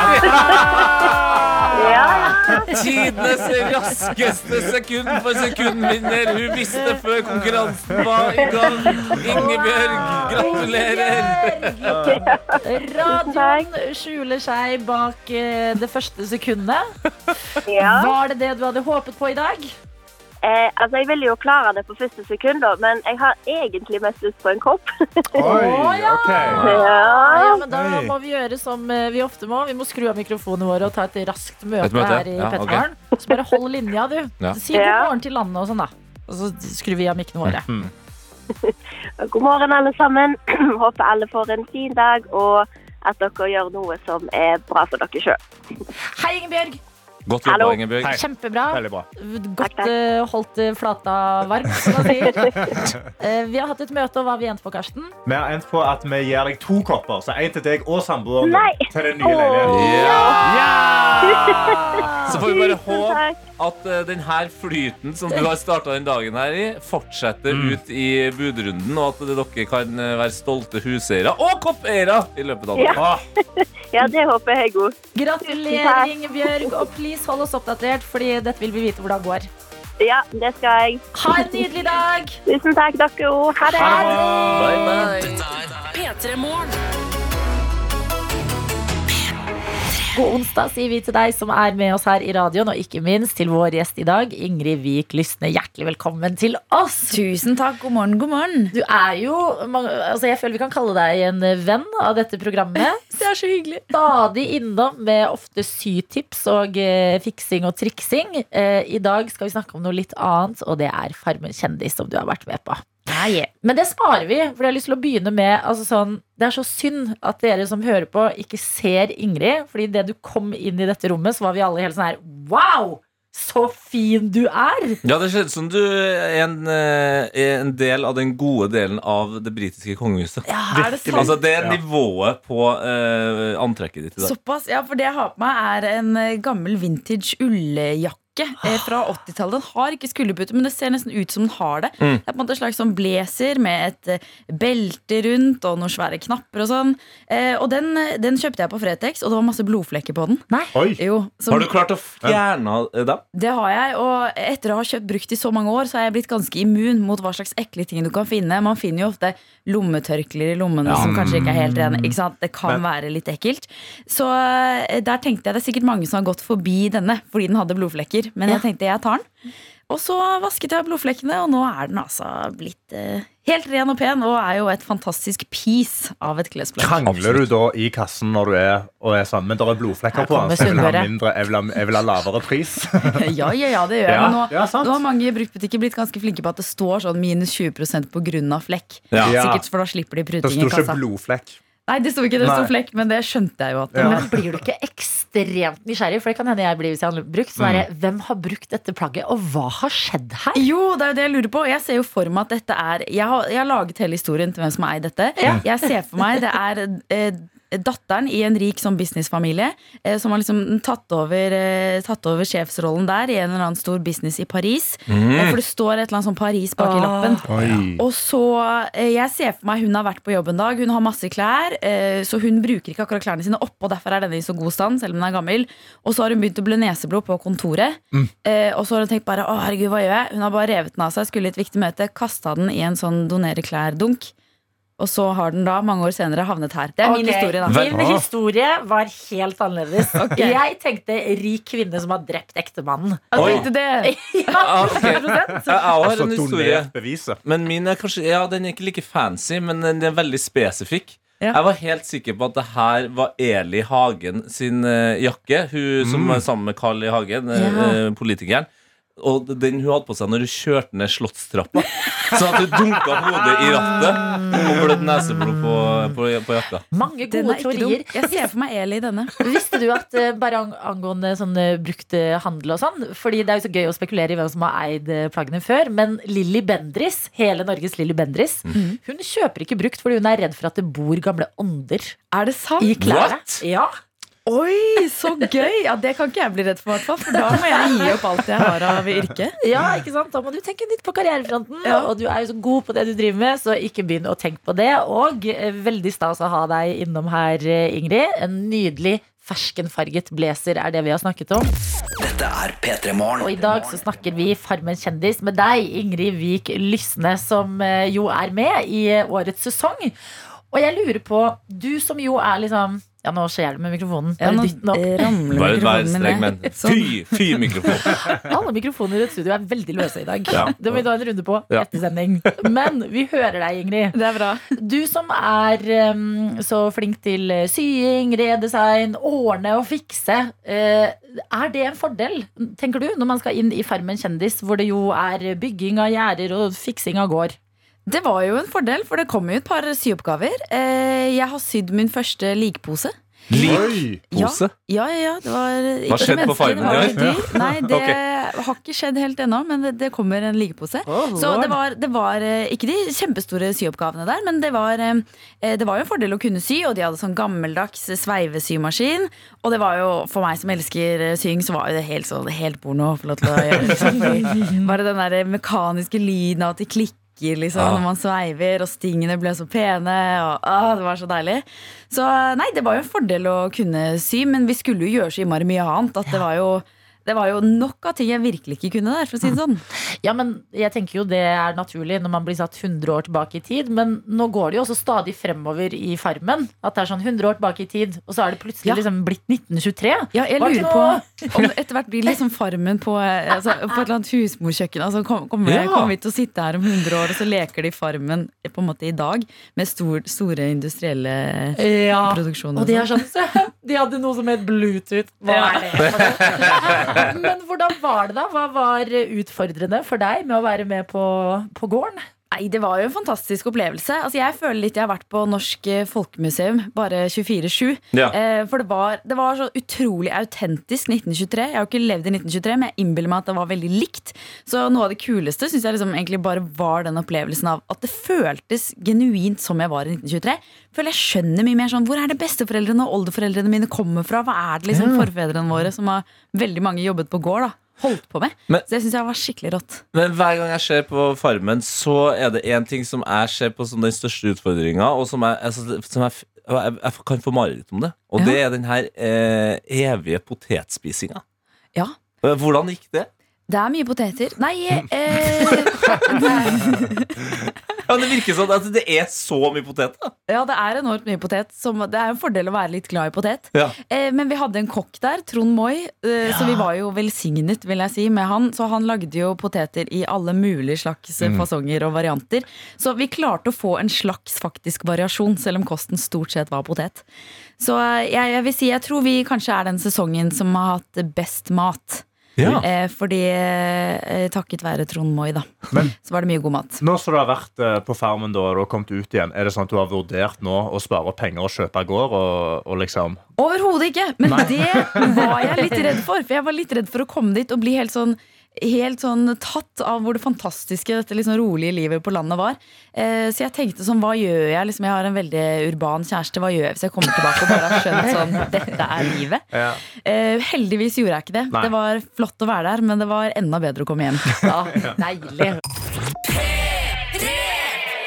Tidenes raskeste sekund for sekundvinner. Hun visste før konkurransen var i gang. Ingebjørg, gratulerer. Radioen skjuler seg bak eh, det første sekundet. Var det det du hadde håpet på i dag? Eh, altså, jeg ville jo klare det på første sekund, da, men jeg har egentlig mest lyst på en kopp. Oi, ok. Ja, ja. men Da Oi. må vi gjøre som eh, vi ofte må. Vi må skru av mikrofonene våre og ta et raskt møte, Et møte? her i Ja, ok. Okay. Så bare hold linja, du. Ja. Si god morgen til landet og sånn, da. Og så skrur vi av mikkene våre. God morgen, alle sammen. Håper alle får en fin dag, og at dere gjør noe som er bra for dere sjøl. Hei, Ingebjørg. Godt jobba. Hei. Kjempebra. Bra. Godt Takk, takk. eh, holdt eh, flata varm, som man sier. Eh, vi har hatt et møte, og hva har vi endt på, Karsten? Vi har endt på at vi gir deg to kopper. Så En til deg og samboeren din til den nye oh. leiligheten. Ja! Så får vi bare håpe at uh, den flyten som du har starta den dagen her i, fortsetter ut i budrunden, og at dere kan være stolte huseiere og koppeiere i løpet av dagen. Ja. Ah. Ja, det håper jeg òg. Gratulerer. Ingebjørg. Og please hold oss oppdatert, Fordi dette vil vi vite hvordan det går. Ja, det skal jeg. Ha en nydelig dag! Tusen takk, dere òg. Ha det. Bye, bye. P3 Morgen. God onsdag sier vi til deg som er med oss her i radioen, og ikke minst til vår gjest i dag, Ingrid Vik Lysne. Hjertelig velkommen til oss! Tusen takk. God morgen, god morgen. Du er jo altså Jeg føler vi kan kalle deg en venn av dette programmet. Det er så hyggelig. Stadig innom med ofte sytips og eh, fiksing og triksing. Eh, I dag skal vi snakke om noe litt annet, og det er Farmen kjendis, som du har vært med på. Ja, yeah. Men det sparer vi, for jeg har lyst til å begynne med altså sånn, Det er så synd at dere som hører på, ikke ser Ingrid. Fordi idet du kom inn i dette rommet, så var vi alle helt sånn her Wow! Så fin du er! Ja, det ser ut som du er en, eh, er en del av den gode delen av det britiske kongehuset. ja er det sant? Altså, det er nivået på uh, antrekket ditt i dag. Såpass. Ja, for det jeg har på meg, er en eh, gammel vintage ulljakke. Eh, Fra 80-tallet. Den har ikke skulderpute, men det ser nesten ut som den har det. Mm. Det er på en måte en slags sånn blazer med et eh, belte rundt og noen svære knapper og sånn. Eh, og den, eh, den kjøpte jeg på Fretex, og det var masse blodflekker på den. Oi. Jo, som- Har du klart å fjerne dem? Det har jeg, og etter å ha kjøpt brukt i så mange år, så har jeg blitt ganske immun mot hva slags ekle ting du kan finne. Man finner jo ofte lommetørklær i lommene som kanskje ikke er helt rene. Ikke sant? Det kan Men- være litt ekkelt. Så eh, der tenkte jeg det er sikkert mange som har gått forbi denne fordi den hadde blodflekker. Men jeg tenkte jeg tar den. Og så vasket jeg blodflekkene, og nå er den altså blitt eh, helt ren og pen. Og er jo et fantastisk piece av et klesplagg. Krangler du da i kassen når du er og er sammen, men det er blodflekker på den, så jeg vil ha mindre, jeg vil ha, jeg vil ha lavere pris? ja, ja, ja, det gjør jeg. Ja, Men nå, ja, nå har mange bruktbutikker blitt ganske flinke på at det står sånn minus 20% på grunn av flekk. Ja. Sikkert for da slipper de pruting i kassa. Det står ikke blodflekk. Nei, det sto ikke det sto flekk, men det skjønte jeg jo at Ja. Men blir du ikke ekstremt nysgjerrig? For det kan hende jeg blir hvis jeg har brukt. Sånn er, Hvem har brukt dette plagget, og hva har skjedd her? Jo, det er jo det jeg lurer på. Jeg ser jo for meg at dette er Jeg har, jeg har laget hele historien til hvem som har eid dette. Jeg ser for meg det er eh, datteren i en rik sånn businessfamilie eh, som har liksom tatt over, eh, tatt over sjefsrollen der i en eller annen stor business i Paris. Eh, for det står et eller annet sånn Paris bak i lappen. Oi. Og så, eh, Jeg ser for meg hun har vært på jobb en dag, hun har masse klær. eh, Så hun bruker ikke akkurat klærne sine oppå, derfor er denne i så god stand, selv om den er gammel. Og så har hun begynt å blø neseblod på kontoret. Eh, Og så har hun tenkt bare å herregud, hva gjør jeg? Hun har bare revet den av seg, skulle i et viktig møte, kasta den i en sånn donere klær-dunk. Og så har den da, mange år senere, havnet her. Det er min historie, da. Min historie var helt annerledes. Jeg tenkte rik kvinne som har drept ektemannen. Jeg Oi. tenkte det. Ja, okay. 100%. Jeg har Altså en historie. Men min er kanskje Ja, den er ikke like fancy, men den er veldig spesifikk. Ja. Jeg var helt sikker på at det her var Eli Hagen sin uh, jakke. Hun som var sammen med Carl I. Hagen, eh, Ja. eh, politikeren. Og den hun hadde på seg når hun kjørte ned Slottstrappa. Så at hun dunka hodet i rattet og blødde neseblod på, på, på jakka. Mange gode er teorier. Jeg ser for meg Eli i denne. Visste du at eh, bare angående sånn brukte brukt eh, handel og sånn Fordi det er jo så gøy å spekulere i hvem som har eid eh, plaggene før. Men Lilly Bendris, hele Norges Lilly Bendris, hun kjøper ikke brukt fordi hun er redd for at det bor gamle ånder Er det sant? i klærne. Ja. Oi, så gøy! Ja, Det kan ikke jeg bli redd for, hvert fall, for da må jeg gi opp alt jeg har av yrke. ja, ikke sant? Da må du tenke nytt på karrierefronten. Ja. Og du er jo så god på det du driver med, så ikke begynn å tenke på det. Og eh, veldig stas å ha deg innom her, eh, Ingrid. En nydelig ferskenfarget blazer er det vi har snakket om. Dette er P3 Morgen. Og i dag så snakker vi Farmen kjendis med deg, Ingrid Vik Lysne, som eh, jo er med i årets sesong. Og jeg lurer på, du som jo er liksom Ja, nå skjer det med mikrofonen. Bare ja, dytt den opp. ramler Bare vær mikrofonen streng, men. Sånn. fy, fy mikrofon. Alle mikrofoner i et studio er veldig løse i dag. Ja. Det må vi ta en runde på Ja. etter sending. Men vi hører deg, Ingrid. Det er bra. Du som er um, så flink til eh, sying, redesign, ordne og fikse. Uh, er det en fordel, tenker du, når man skal inn i Farmen kjendis, hvor det jo er bygging av gjerder og fiksing av gård? Det var jo en fordel, for det kom jo et par syoppgaver. Eh, Jeg har sydd min første likpose. Likpose? Ja, ja, ja. Det var ikke skjedde på Farmen i. Nei, det okay. har ikke skjedd helt ennå, men det, det kommer en likepose. Så det var, det var eh, ikke de kjempestore syoppgavene der, men det var, eh, det var jo en fordel å kunne sy, og de hadde sånn gammeldags sveivesymaskin. Og det var jo, for meg som elsker sying, så var jo det helt, sånn, helt porno å få lov til å gjøre. Liksom. Bare den der mekaniske lyden av at de klikker liksom, Ja. når man sveiver, og stingene ble så pene. Og, å, det var så deilig. Så nei, det var jo en fordel å kunne sy, men vi skulle jo gjøre så innmari mye annet. At det var jo det var jo nok av ting jeg virkelig ikke kunne der, for å si det sånn. Ja, men jeg tenker jo det er naturlig når man blir satt 100 år tilbake i tid. Men nå går det jo også stadig fremover i Farmen. At det er sånn 100 år tilbake i tid, og så er det plutselig Ja. liksom blitt 1923. Ja, jeg lurer på om etter hvert blir liksom Farmen på, altså, på et eller annet husmorkjøkken. Altså, kom- kommer, Ja. kommer vi til å sitte her om 100 år, og så leker de Farmen på en måte i dag med stor, store industrielle Ja. produksjoner. Og de sånn. De hadde noe som het Bluetooth. Hva er det? Men hvordan var det, da? Hva var utfordrende for deg med å være med på, på gården? Nei, Det var jo en fantastisk opplevelse. Altså, Jeg føler litt jeg har vært på Norsk Folkemuseum, bare 24-7. Ja. Eh, for det var, det var så utrolig autentisk 1923. Jeg har jo ikke levd i 1923, men jeg innbiller meg at det var veldig likt. Så noe av det kuleste synes jeg liksom egentlig bare var den opplevelsen av at det føltes genuint som jeg var i 1923. Føler jeg skjønner mye mer sånn Hvor er det besteforeldrene og oldeforeldrene mine kommer fra? Hva er det liksom forfedrene våre som har veldig mange jobbet på gård, da? Holdt på med. Men- så jeg syns jeg var skikkelig rått. Men hver gang jeg ser på Farmen, så er det én ting som jeg ser på som den største utfordringa, og som jeg, altså, som jeg, jeg, jeg kan få mareritt om det. Og Ja. det er den her eh, evige potetspisinga. Ja. Eh, Hvordan gikk det? Det er mye poteter. Nei, eh, Ja, det virker sånn at det er så mye potet. da Ja, det er enormt mye potet. Som, det er en fordel å være litt glad i potet. Ja. Eh, men vi hadde en kokk der, Trond Moi, eh, så vi var jo velsignet vil jeg si, med han. Så han lagde jo poteter i alle mulige slags eh, fasonger og varianter. Så vi klarte å få en slags faktisk variasjon, selv om kosten stort sett var potet. Så eh, jeg, jeg vil si, jeg tror vi kanskje er den sesongen som har hatt best mat. Ja. Eh, fordi eh, takket være Trond Moi, da, Men- så var det mye god mat. Nå som du har vært eh, på farmen da, og kommet ut igjen, er det sånn at du har vurdert nå å spare penger og kjøpe gård? Og, og liksom Overhodet ikke! Men det var jeg litt redd for. For jeg var litt redd for å komme dit og bli helt sånn Helt sånn tatt av hvor det fantastiske dette liksom rolige livet på landet var. Eh, så jeg tenkte sånn, hva gjør jeg? Liksom, jeg har en veldig urban kjæreste. Hva gjør jeg hvis jeg kommer tilbake og bare har skjønt sånn Dette er livet. Eh, heldigvis gjorde jeg ikke det. Nei. Det var flott å være der, men det var enda bedre å komme hjem. Ja, deilig.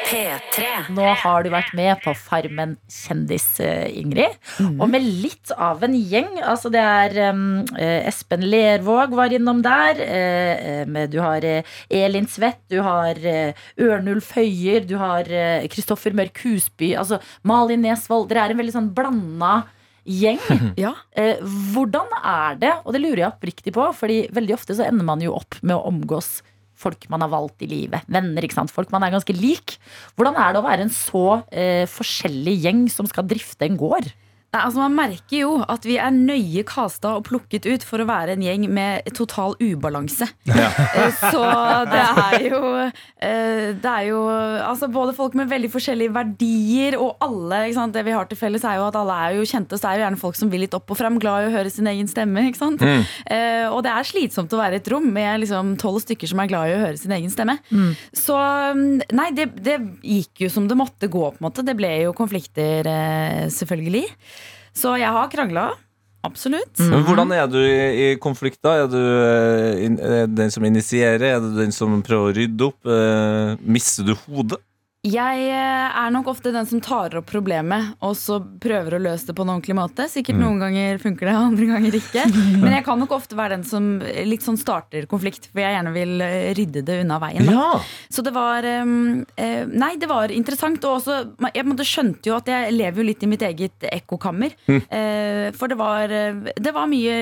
P3. Nå har du vært med på Farmen kjendis, eh, Ingrid. Mm. Og med litt av en gjeng. Altså det er um, Espen Lervåg var innom der. eh, eh, du har Elin Svett, du har Ørnulf Høyer, du har Kristoffer Mørk Husby, altså Malin Nesvold. Dere er en veldig sånn blanda gjeng. Ja. Eh, hvordan er det, og det lurer jeg oppriktig på, fordi veldig ofte så ender man jo opp med å omgås folk man har valgt i livet. Venner, ikke sant. Folk man er ganske lik. Hvordan er det å være en så eh, forskjellig gjeng som skal drifte en gård? Nei, altså Man merker jo at vi er nøye kasta og plukket ut for å være en gjeng med total ubalanse. Ja. Så det er jo eh, Det er jo altså både folk med veldig forskjellige verdier, og alle ikke sant? Det vi har til felles, er jo at alle er jo kjente. Så det er jo gjerne folk som vil litt opp og frem, glad i å høre sin egen stemme. ikke sant? Mm. Og det er slitsomt å være i et rom med liksom tolv stykker som er glad i å høre sin egen stemme. Så mm, nei, det, det gikk jo som det måtte gå, på en måte. Det ble jo konflikter, eh, selvfølgelig. Så jeg har krangla. Absolutt. Men hvordan er du i, i konflikt da? Er du eh, in, eh, den som initierer? Er du den som prøver å rydde opp? Eh, mister du hodet? Jeg eh, er nok ofte den som tar opp problemet og så prøver å løse det på en ordentlig måte. Sikkert noen ganger funker det, andre ganger ikke. Men jeg kan nok ofte være den som litt sånn starter konflikt, for jeg gjerne vil eh, rydde det unna veien. Ja. Så det var eh, eh, Nei, det var interessant. Og også, jeg skjønte jo at jeg lever jo litt i mitt eget ekkokammer. Mm. for det var, det var mye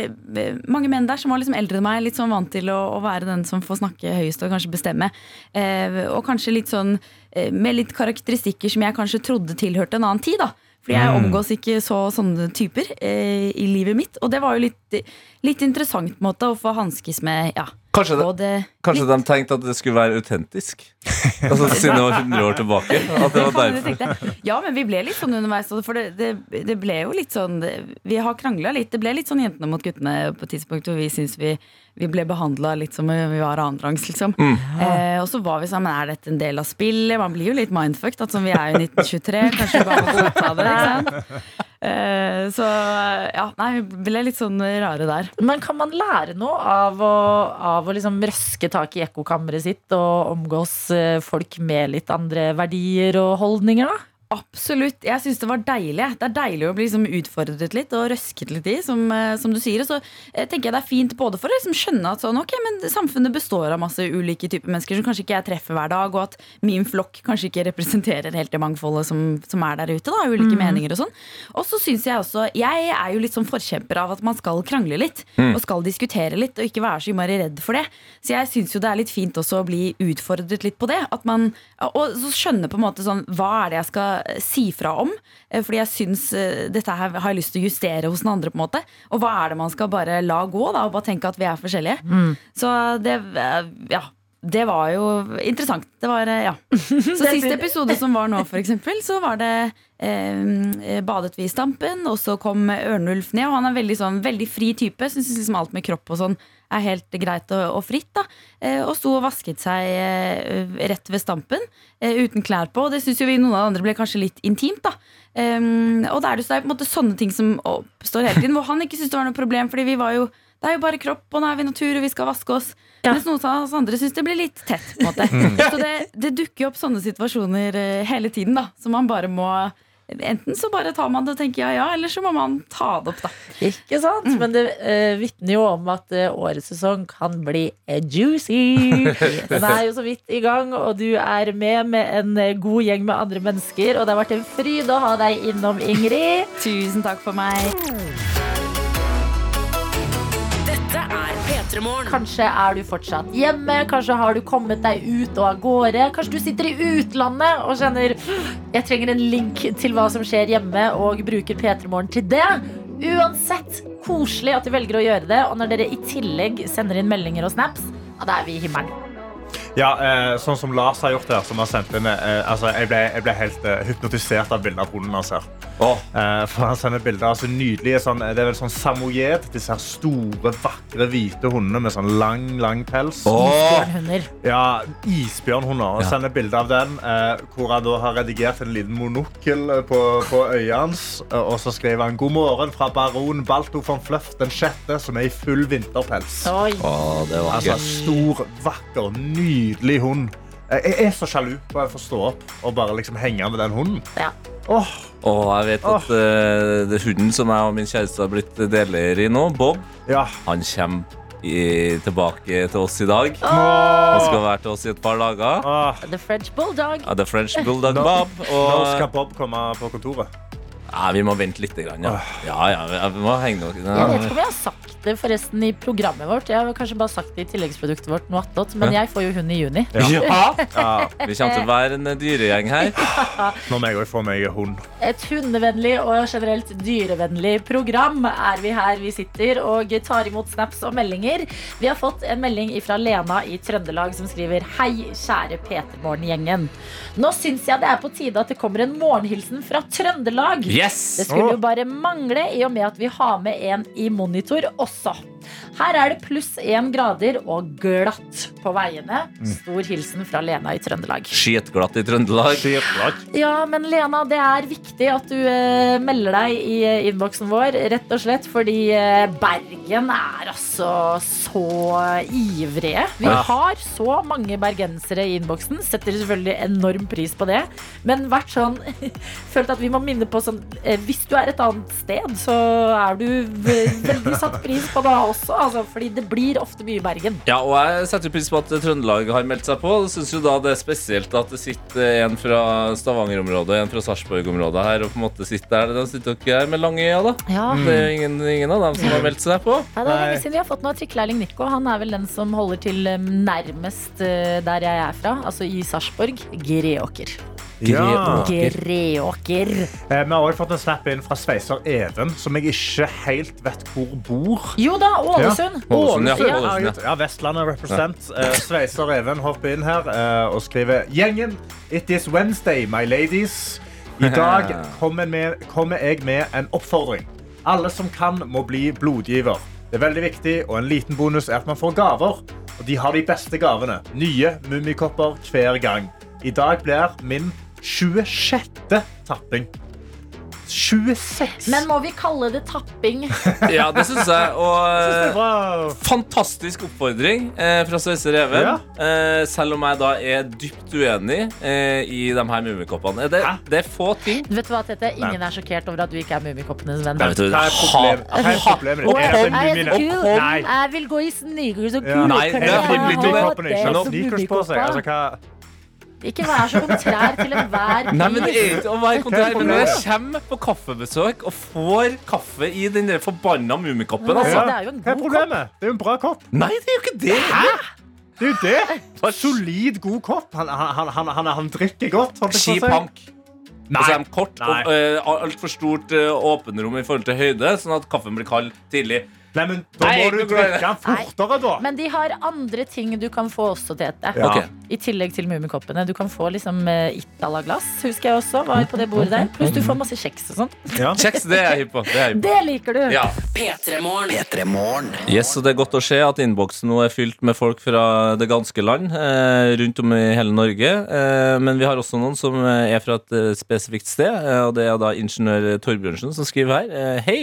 mange menn der som var liksom eldre enn meg, litt sånn vant til å, å være den som får snakke høyest og kanskje bestemme. Og kanskje litt sånn med litt karakteristikker som jeg kanskje trodde tilhørte en annen tid. da fordi jeg omgås ikke så sånne typer eh, i livet mitt. Og det var jo litt, litt interessant måte å få hanskes med ja, Kanskje, det, kanskje de tenkte at det skulle være autentisk? Altså Siden det var 100 år tilbake? At det var derfor. Ja, men vi ble litt sånn underveis. For det, det, det ble jo litt sånn det- Vi har krangla litt. Det ble litt sånn jentene mot guttene på et tidspunkt hvor vi syns vi, vi ble behandla litt som vi var annenrangs, liksom. Eh, og så var vi sammen. Er dette en del av spillet? Man blir jo litt mindfucked. At altså, vi er jo 1923. Kanskje vi bare må godta det. Ikke sant? Eh, så ja, nei, ble litt sånn rare der. Men kan man lære noe av å, av å liksom røske tak i ekkokammeret sitt og omgås eh, folk med litt andre verdier og holdninger, da? Absolutt. Jeg syns det var deilig. Det er deilig å bli liksom utfordret litt og røsket litt i, som, eh, som du sier. Og så eh, tenker jeg det er fint både for å liksom skjønne at sånn, ok, men samfunnet består av masse ulike typer mennesker som kanskje ikke jeg treffer hver dag, og at min flokk kanskje ikke representerer helt det mangfoldet som, som er der ute. da, Ulike meninger og sånn. Og så syns jeg også Jeg er jo litt sånn forkjemper av at man skal krangle litt, og skal diskutere litt, og ikke være så innmari redd for det. Så jeg syns jo det er litt fint også å bli utfordret litt på det. At man, og så skjønne på en måte sånn Hva er det jeg skal si fra om? Eh, Fordi jeg syns eh, dette her har jeg lyst til å justere hos den andre. på en måte Og hva er det man skal bare la gå, da? Og bare tenke at vi er forskjellige. Så det eh, Ja. Det var jo interessant. Det var, eh, ja. Så siste episode som var nå, eksempel, så var det eh, badet vi i Stampen, og så kom Ørnulf ned. Og han er veldig, sånn, veldig fri type. Syns liksom alt med kropp og sånn er helt greit og, og fritt. da eh, Og sto og vasket seg eh, rett ved Stampen eh, uten klær på. Og det syns jo vi noen av de andre ble kanskje litt intimt. da Ehm, Og da er det så det på en måte sånne ting som oppstår hele tiden. Hvor han ikke syntes det var noe problem, Fordi vi var jo det er jo bare kropp, og nå er vi natur, og vi skal vaske oss. Mens noen av oss andre syns det blir litt tett. på en måte Så det, det dukker jo opp sånne situasjoner eh, hele tiden, da som man bare må Enten så bare tar man det og tenker ja ja, eller så må man ta det opp, da. Ikke sant? Men det uh, vitner jo om at uh, årets sesong kan bli juicy. Den er jo så vidt i gang, og du er med med en god gjeng med andre mennesker. Og det har vært en fryd å ha deg innom, Ingrid. Tusen takk for meg. Kanskje er du fortsatt hjemme, kanskje har du kommet deg ut og av gårde. Kanskje du sitter i utlandet og kjenner jeg trenger en link til hva som skjer hjemme, og bruker P3 Morgen til det. Uansett, koselig at du velger å gjøre det. Og når dere i tillegg sender inn meldinger og snaps, da er vi i himmelen. Ja, eh, sånn som Lars har gjort her, som har sendt inn eh, altså, jeg, ble, jeg ble helt eh, hypnotisert av bildet av hunden hans her. Åh, Eh, for han sender bilder av så nydelige sånn, Det er vel sånn samoyed. Disse her store, vakre, hvite hundene med sånn lang, lang pels. åh. Ja, Isbjørnhunder. Og Ja. sender bilde av den, eh, hvor han da har redigert en liten monokkel eh, på, på øyet hans. Eh, og så skriver han 'God morgen fra baron Balto von Fluff den sjette', som er i full vinterpels. Oi. Åh, det var Altså, gøy. Stor, vakker, nydelig hund. Jeg er så sjalu på å få stå opp og bare liksom henge med den hunden. Ja. Oh. Og jeg vet at eh, det hunden som jeg og min kjæreste har blitt deler i nå, Bob, ja. han kommer i, tilbake til oss i dag. Han skal være til oss i et par dager. Oh. The French Bulldog. Ja, The French Bulldog Bob. Nå skal Bob komme på kontoret? ja, vi må vente litt. Grann, ja. ja, ja, vi må henge noe. Jeg vet ikke om jeg har sagt det forresten i programmet vårt. Jeg har kanskje bare sagt det i tilleggsproduktet vårt, noe attåt, men jeg får jo hund i juni. Ja. Ja, Vi kommer til å være en dyregjeng her. Nå må jeg òg få meg hund. Et hundevennlig og generelt dyrevennlig program er vi her vi sitter og tar imot snaps og meldinger. Vi har fått en melding fra Lena i Trøndelag som skriver Hei, kjære P3morgen-gjengen. Nå syns jeg det er på tide at det kommer en morgenhilsen fra Trøndelag. Yes! Det skulle jo bare mangle i og med at vi har med en i monitor også altså. Her er det pluss én grader og glatt på veiene. Stor hilsen fra Lena i Trøndelag. Skitglatt i Trøndelag. Ja, men Lena, det er viktig at du eh, melder deg i eh, innboksen vår, rett og slett fordi eh, Bergen er altså så ivrige. Vi Ja. har så mange bergensere i innboksen. Setter selvfølgelig enorm pris på det. Men vært sånn følt at vi må minne på sånn eh, Hvis du er et annet sted, så er du ve- veldig satt pris på det også. Altså, fordi det blir ofte mye Bergen. Ja, og jeg setter pris på at Trøndelag har meldt seg på. Syns synes jo da det er spesielt at det sitter en fra Stavanger-området, og en fra Sarpsborg-området her, og på en måte sitter der. De sitter dere her med lange øyne, da. Ja. Det er jo ingen, ingen av dem som har meldt seg på. Nei, det er lenge siden vi har fått noe trikkelærling Nico. Han er vel den som holder til eh, nærmest eh, der jeg er fra, altså i Sarpsborg. Greåker. Ja. Greåker. Eh, Vi har også fått en snap inn fra sveiser Even, som jeg ikke helt vet hvor bor. Jo da, Ålesund. Ålesund, ja. Ålesund, Ålesund, ja. herregud. ja, Vestlandet represent. Eh, Sveiser Even hopper inn her eh, og skriver Gjengen, it is Wednesday, my ladies. I dag kommer, med, kommer jeg med en oppfordring. Alle som kan, må bli blodgiver. Det er veldig viktig, og en liten bonus er at man får gaver. Og de har de beste gavene. Nye mummikopper hver gang. I dag blir min 26. tapping. 26! Men må vi kalle det tapping? Ja, det syns jeg. Og Det er eh, fantastisk oppfordring eh, fra Sveise Even. Ja. Eh, selv om jeg da er dypt uenig eh, i de her mummikoppene. Det, det er få ting Vet du hva, Tete? Ingen er sjokkert over at du ikke er Mummikoppenes venn. Nei, vet du, det er problemet? Hva er problemet? Og Er det jeg er kul. Nei. Jeg vil gå i sneakers og kule Nei, det er klær. fordi Mummikoppene det ikke har sneakers på seg. Altså, hva... Ikke vær så kontrær til enhver Nei, men det er ikke å være kontrær. Men når jeg kommer på kaffebesøk og får kaffe i den der forbanna mummikoppen Altså, altså. det er jo en Hva er god kopp. problemet? Det er jo en bra kopp. Nei, det er jo ikke det! Hæ? Det er jo det. Solid, god kopp. Han, han, han, han, han drikker godt. holdt Nei. Og så er de kort Nei. og uh, altfor stort uh, åpenrom i forhold til høyde, sånn at kaffen blir kald tidlig. Nei, men Da Nei, må du drikke den fortere, da. Men de har andre ting du kan få også, Tete. Ja. Okay. I tillegg til Mummikoppene. Du kan få liksom uh, Itala-glass, husker jeg også. Var på det bordet der. Pluss du får masse kjeks og sånt. Ja. Kjeks, det er jeg hypp på. Det er liker du! Ja. P3morgen. Yes, og Det er godt å se at innboksen nå er fylt med folk fra det ganske land. Eh, rundt om i hele Norge. Eh, men vi har også noen som eh, er fra et eh, spesifikt sted. Eh, og Det er da ingeniør Torbjørnsen som skriver her. Eh, Hei!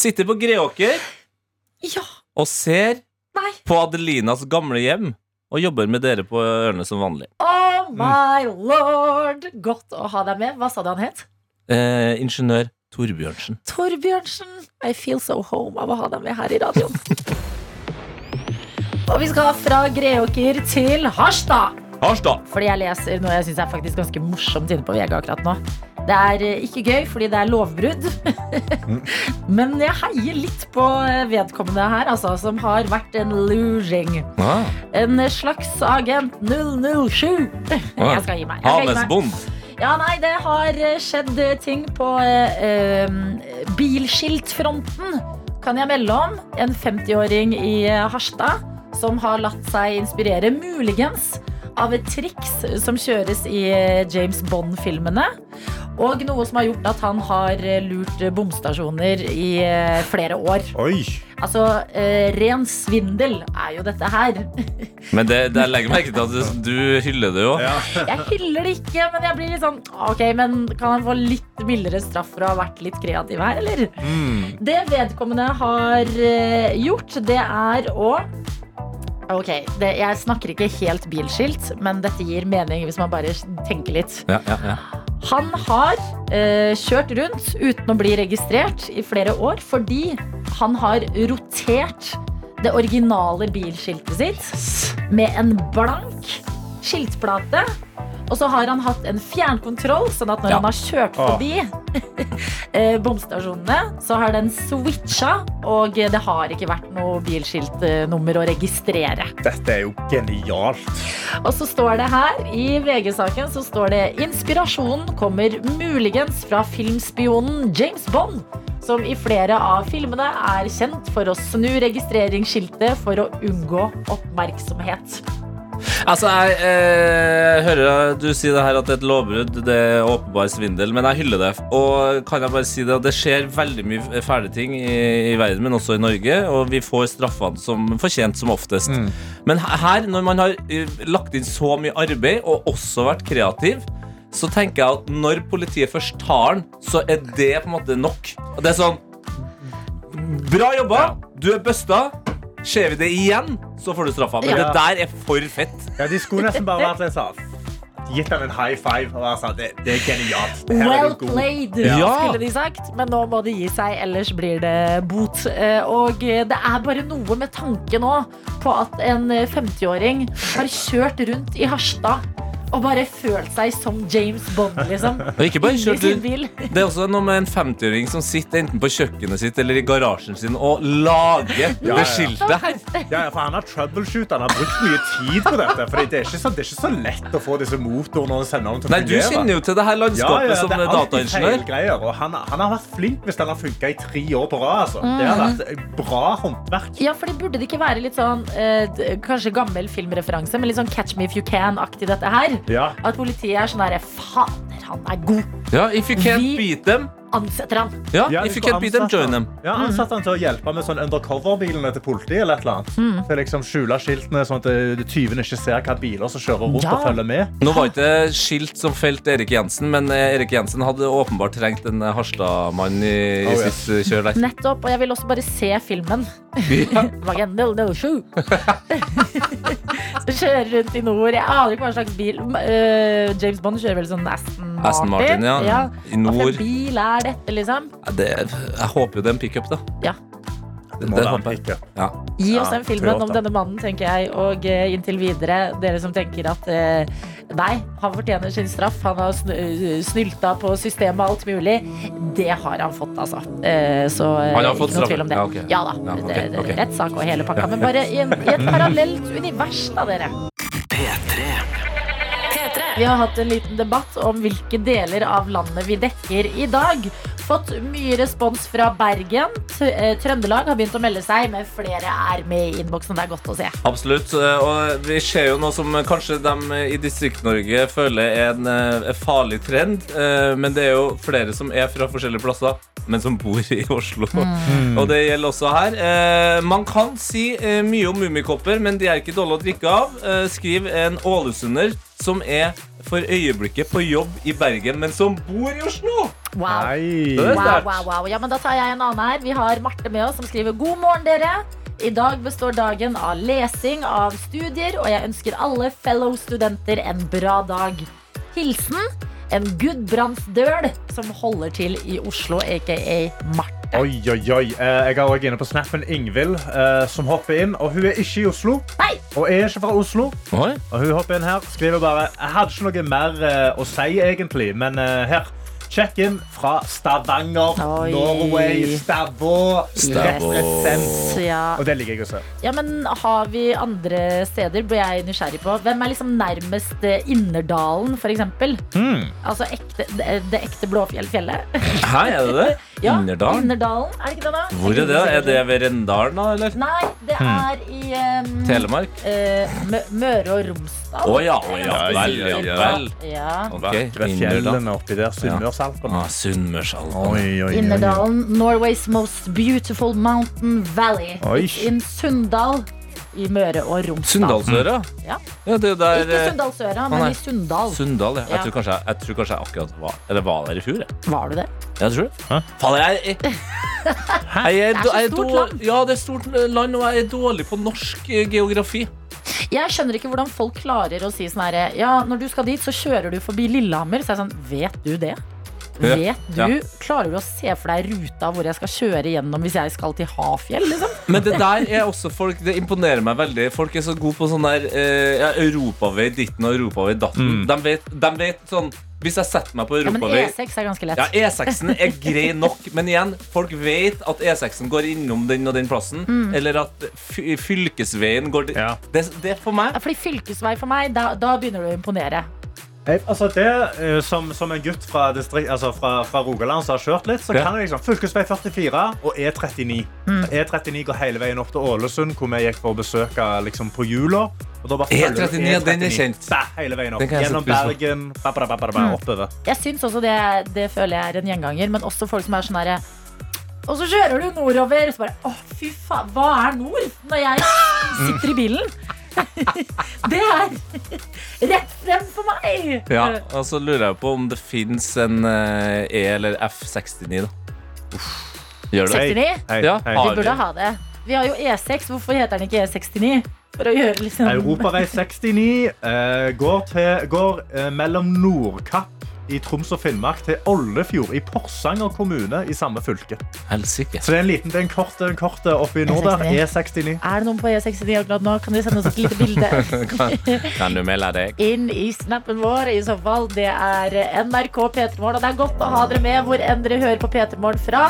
Sitter på Greåker Ja, og ser nei. på Adelinas gamle hjem. Og jobber med dere på ørene som vanlig. Oh my lord! Godt å ha deg med. Hva sa du han het? Eh, ingeniør Torbjørnsen. Torbjørnsen. I feel so home av å ha deg med her i radioen. Og vi skal fra Greåker til Harstad. Harstad! Fordi jeg leser noe jeg syns er faktisk ganske morsomt inne på VG akkurat nå. Det er eh, ikke gøy fordi det er lovbrudd. Men jeg heier litt på eh, vedkommende her, altså, som har vært en losing. Ah, En slags agent 007. Jeg skal gi meg. Jeg skal gi meg. Havnesbond. Ja, nei, det har eh, skjedd ting på eh, bilskiltfronten, kan jeg melde om. En 50-åring i Harstad som har latt seg inspirere, muligens, av et triks som kjøres i eh, James Bond-filmene. Og noe som har gjort at han har eh, lurt bomstasjoner i eh, flere år. Oi. Altså, eh, ren svindel er jo dette her. Men det, det legger merke til at du, du hyller det jo. Jeg hyller det ikke, men jeg blir litt sånn Ok, men kan han få litt mildere straff for å ha vært litt kreativ her, eller? Det vedkommende har gjort, det er å Ok, det, jeg snakker ikke helt bilskilt, men dette gir mening hvis man bare tenker litt. Ja, ja, ja. Han har eh, kjørt rundt uten å bli registrert i flere år fordi han har rotert det originale bilskiltet sitt med en blank skiltplate. Og så har han hatt en fjernkontroll, sånn at når Ja. han har kjørt forbi oh. bomstasjonene, så har den switcha, og det har ikke vært noe bilskiltnummer å registrere. Dette er jo genialt. Og så står det her, i VG-saken, så står det Inspirasjonen kommer muligens fra filmspionen James Bond, som i flere av filmene er kjent for å snu registreringsskiltet for å unngå oppmerksomhet. Altså, jeg eh, hører du si det her at et lovbrudd, det er åpenbar svindel, men jeg hyller det. Og kan jeg bare si det, at det skjer veldig mye fæle ting i, i verden, men også i Norge, og vi får straffene som fortjent som oftest. Men her, når man har eh, lagt inn så mye arbeid, og også vært kreativ, så tenker jeg at når politiet først tar den, så er det på en måte nok. Og det er sånn Bra jobba! Du er busta. Ser vi det igjen, så får du straffa. Men Ja. det der er for fett. Ja, de skulle nesten bare vært litt sånn Gitt ham en high five og sånn Det, det er genialt. Det her er Well du played, Ja. skulle de sagt. Men nå må de gi seg, ellers blir det bot. Eh, Og eh, det er bare noe med tanken nå på at en eh, 50-åring har kjørt rundt i Harstad og bare følt seg som James Bond, liksom. Og ikke bare kjørt. Det er også noe med en 50-åring som sitter enten på kjøkkenet sitt eller i garasjen sin og lager Ja, ja. det skiltet her. Ja, ja, for Han har troubleshoot, han har brukt mye tid på dette. For det er ikke så, det er ikke så lett å få disse motorene og sende dem til å Nei, du kjenner jo til det her landskapet som ja, som dataingeniør. og han, han har vært flink hvis den har funka i tre år på rad. Altså. Det har vært bra håndverk. Ja, for det Burde det ikke være litt sånn eh, Kanskje gammel filmreferanse, men litt sånn Catch Me If You Can-aktig dette her? Ja. At politiet er sånn herre Fader, han er god. Ja, if you can't Vi- beat them Ansetter han. Ja, Ja, if you can't beat them, join them. Ja, Ansatte han til å hjelpe med sånn undercover-bilene til politiet. eller et eller annet Mm. Til liksom skjule skiltene, sånn at eh, tyvene ikke ser hvilke biler som kjører rundt Ja. og følger med. Nå var ikke skilt som felt Erik Jensen, men eh, Erik Jensen hadde åpenbart trengt en eh, Harstad-mann i, i Oh, yes. sitt kjør der. Nettopp. Og jeg vil også bare se filmen. Ja. Wagen 007. Så kjører rundt i nord. Jeg aner ikke hva slags bil. Uh, James Bond kjører vel sånn Aston Martin. Aston Martin, ja. I Hva nord. for bil er dette, liksom? Ja, Det, jeg håper jo det er en pickup, da. Ja. Det må Det håper jeg. Ja. Gi oss Ja, den filmen om denne mannen, tenker jeg. Og eh, inntil videre, dere som tenker at eh, nei, han fortjener sin straff. Han har sn eh, snylta på systemet og alt mulig. Det har han fått, altså. Eh, så eh, Han har fått ikke noe straff? tvil om det. Ja, okay. Ja da. Ja, okay, det. Rettssak og hele pakka. Men bare i, en, i et parallelt univers, da, dere. Vi har hatt en liten debatt om hvilke deler av landet vi dekker i dag. Fått mye respons fra Bergen. Eh, Trøndelag har begynt å melde seg, men flere er med i innboksen. Det er godt å se. Absolutt. eh, Og vi ser jo noe som kanskje de i Distrikt-Norge føler er en eh, farlig trend. Men det er jo flere som er fra forskjellige plasser, men som bor i Oslo. Og det gjelder også her. Man kan si mye om mummikopper, men de er ikke dårlige å drikke av, Skriv en ålesunder som er for øyeblikket på jobb i Bergen, men som bor i Oslo. Wow. Wow, wow, wow. Ja, men da tar jeg en annen her. Vi har Marte med oss som skriver God morgen, dere. I dag består dagen av lesing av studier, og jeg ønsker alle fellow studenter en bra dag. Hilsen en Gudbrandsdøl som holder til i Oslo, aka Marte. Oi, oi, oi. Eh, Jeg er også inne på snappen Ingvild, eh, som hopper inn. Og hun er ikke i Oslo. Nei! Og er ikke fra Oslo. Oi. Og hun hopper inn her, skriver bare Jeg hadde ikke noe mer eh, å si, egentlig, men her. Check-in fra Stavanger, Oi. Norway, Stavå. Stavå. Ja. Og det liker jeg å se. ja, men har vi andre steder, blir jeg nysgjerrig på. Hvem er liksom nærmest eh, Innerdalen, eksempel? Hmm. Altså ekte, det, det ekte Blåfjellfjellet? Hæ, er det det? Ja, Innerdalen? Innerdalen, er det ikke det da? Hvor er det? Er det ved Rendalen, da? Eller? Nei, det er i um, Telemark? Uh, Møre og Romsdal. Å ja, oh, ja, vel, ja, vel. Ja. Ok, Vakre Innerdal. fjellene oppi der. Sunnmørsalpene. Ah, Sunnmørsalten. Oi, oi, oi. Innerdalen, Norway's most beautiful mountain valley. Oi. In Sundal i Møre og Romsdal. Sunndalsøra? Ja. ja, det er der Ikke eh, Sunndalsøra, men nei. i Sunndal. Sunndal, ja. Jeg Ja. tror kanskje jeg, tror kanskje jeg akkurat var Eller var der i fjor, jeg. Var du det? Jeg tror det. Hæ? Faen, jeg, jeg, jeg, er, Det er så stort land. Ja, det er stort land, og jeg er dårlig på norsk eh, geografi. Jeg skjønner ikke hvordan folk klarer å si sånn herre Ja, når du skal dit, så kjører du forbi Lillehammer. Så er jeg sånn Vet du det? Vet du? Ja. Klarer du å se for deg ruta hvor jeg skal kjøre gjennom hvis jeg skal til Hafjell, liksom? Men det der er også folk Det imponerer meg veldig. Folk er så gode på sånn der eh, ja, Europavei ditten og europavei datten. Mm. De, vet, de vet sånn Hvis jeg setter meg på Ja, men E6 er ganske lett. Ja, E6-en er grei nok, men igjen, folk vet at E6-en går innom den og den plassen. Eller at fylkesveien går. Ja. Det, det er for meg Ja, Fordi fylkesvei for meg, da, da begynner du å imponere. Altså det, eh, som, som en gutt fra, distrikt, altså fra, fra Rogaland som har kjørt litt, så Ja. kan jeg liksom fylkesvei 44 og E39. E39 går hele veien opp til Ålesund, hvor vi gikk for å besøke liksom, på jula. Og da bare følger du E39, ja, den er kjent. Bæ, hele veien opp. Gjennom. Bergen, bæ, bæ, bæ, oppover. Jeg syns også det, det føler jeg er en gjenganger, men også folk som er sånn herre Og så kjører du nordover, så bare Å, fy faen, hva er nord? Når jeg sitter i bilen. Det er rett frem for meg. Ja, og så lurer jeg på om det fins en eh, E- eller F69, da. Gjør det? 69? Hei, Ja, hei. Vi har burde ha det. Vi har jo E6, hvorfor heter den ikke E69? For å gjøre liksom Europavei 69 eh, går, til, går eh, mellom Nordkapp i Troms og Finnmark til Oldefjord i Porsanger kommune i samme fylke. Helsike. Så det er en liten, det er en kort, en kort oppi oppe nord der. E69. E69. Er det noen på E69 akkurat nå? Kan de sende oss et lite bilde? Kan, kan du melde deg? inn i snappen vår. I så fall, det er NRK P3morgen. Og det er godt å ha dere med hvor enn dere hører på P3morgen fra.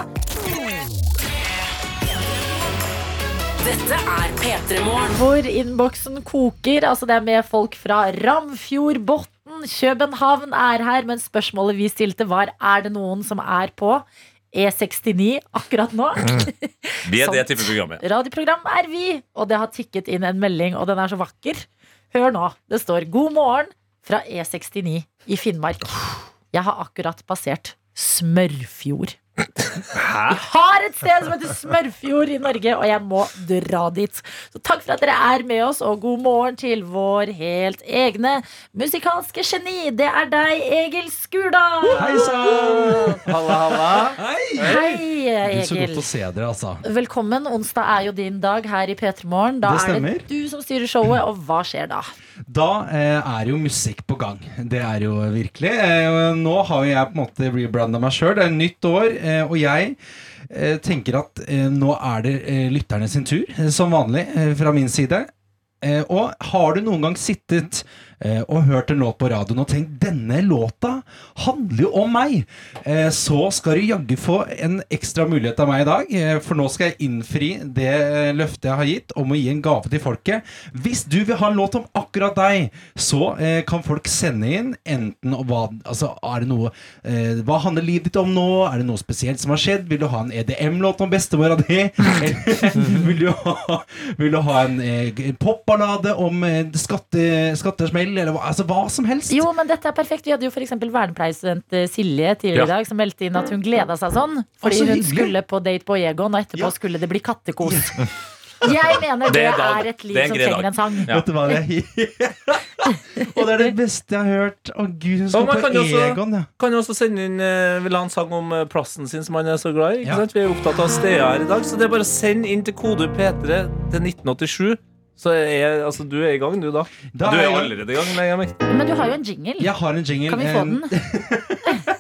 Dette er P3 Morgen. Hvor innboksen koker. Altså det er med folk fra Ramfjordbotn. København er her, men spørsmålet vi stilte var Er det noen som er på E69 akkurat nå. Vi er det type programmet. Radioprogram er vi, og det har tikket inn en melding, og den er så vakker. Hør nå. Det står 'God morgen' fra E69 i Finnmark. Jeg har akkurat passert Smørfjord. Vi har et sted som heter Smørfjord i Norge, og jeg må dra dit. Så takk for at dere er med oss, og god morgen til vår helt egne musikalske geni. Det er deg, Egil Skurdal. Hei sann! Halla, halla. Hei, Hei, Egil. så godt å se dere, altså. Velkommen. Onsdag er jo din dag her i P3 Morgen. Da Det er det du som styrer showet, og hva skjer da? Da eh, er jo musikk på gang. Det er jo virkelig. Eh, nå har jo jeg på en måte rebranda meg sjøl. Det er nytt år, eh, og jeg eh, tenker at eh, nå er det eh, lytterne sin tur, som vanlig fra min side. Og har du noen gang sittet og hørt en låt på radioen og tenkt denne låta handler jo om meg, eh, så skal du jaggu få en ekstra mulighet av meg i dag. Eh, for nå skal jeg innfri det eh, løftet jeg har gitt om å gi en gave til folket. Hvis du vil ha en låt om akkurat deg, så eh, kan folk sende inn enten hva Altså, er det noe eh, Hva handler livet ditt om nå? Er det noe spesielt som har skjedd? Vil du ha en EDM-låt om bestemora di? Vil du ha, vil du ha en, eh, en popballade om eh, skatte, skattesmell? Eller hva, altså, hva som helst? Jo, men dette er perfekt. Vi hadde jo f.eks. vernepleierstudent Silje tidligere i Ja. dag som meldte inn at hun gleda seg sånn. Fordi så hun skulle på date på Egon, og etterpå skulle det bli kattekos. Jeg mener det, Det er dag. er et liv er en som trenger dag. en sang. Vet du hva det er? Og det er det beste jeg har hørt. Å gud, hun skal på kan også, Egon, ja. kan jo også sende inn eh, Vil ha en sang om eh, plassen sin som han er så glad i. Ikke Ja. sant? Vi er opptatt av steder her i dag, så det er bare å sende inn til kode P3 til 1987. Så jeg, altså, du er i gang, du, da. Da du er er jeg i gang. allerede i gang. Men du har jo en jingle. Jeg har en jingle. Kan vi få den?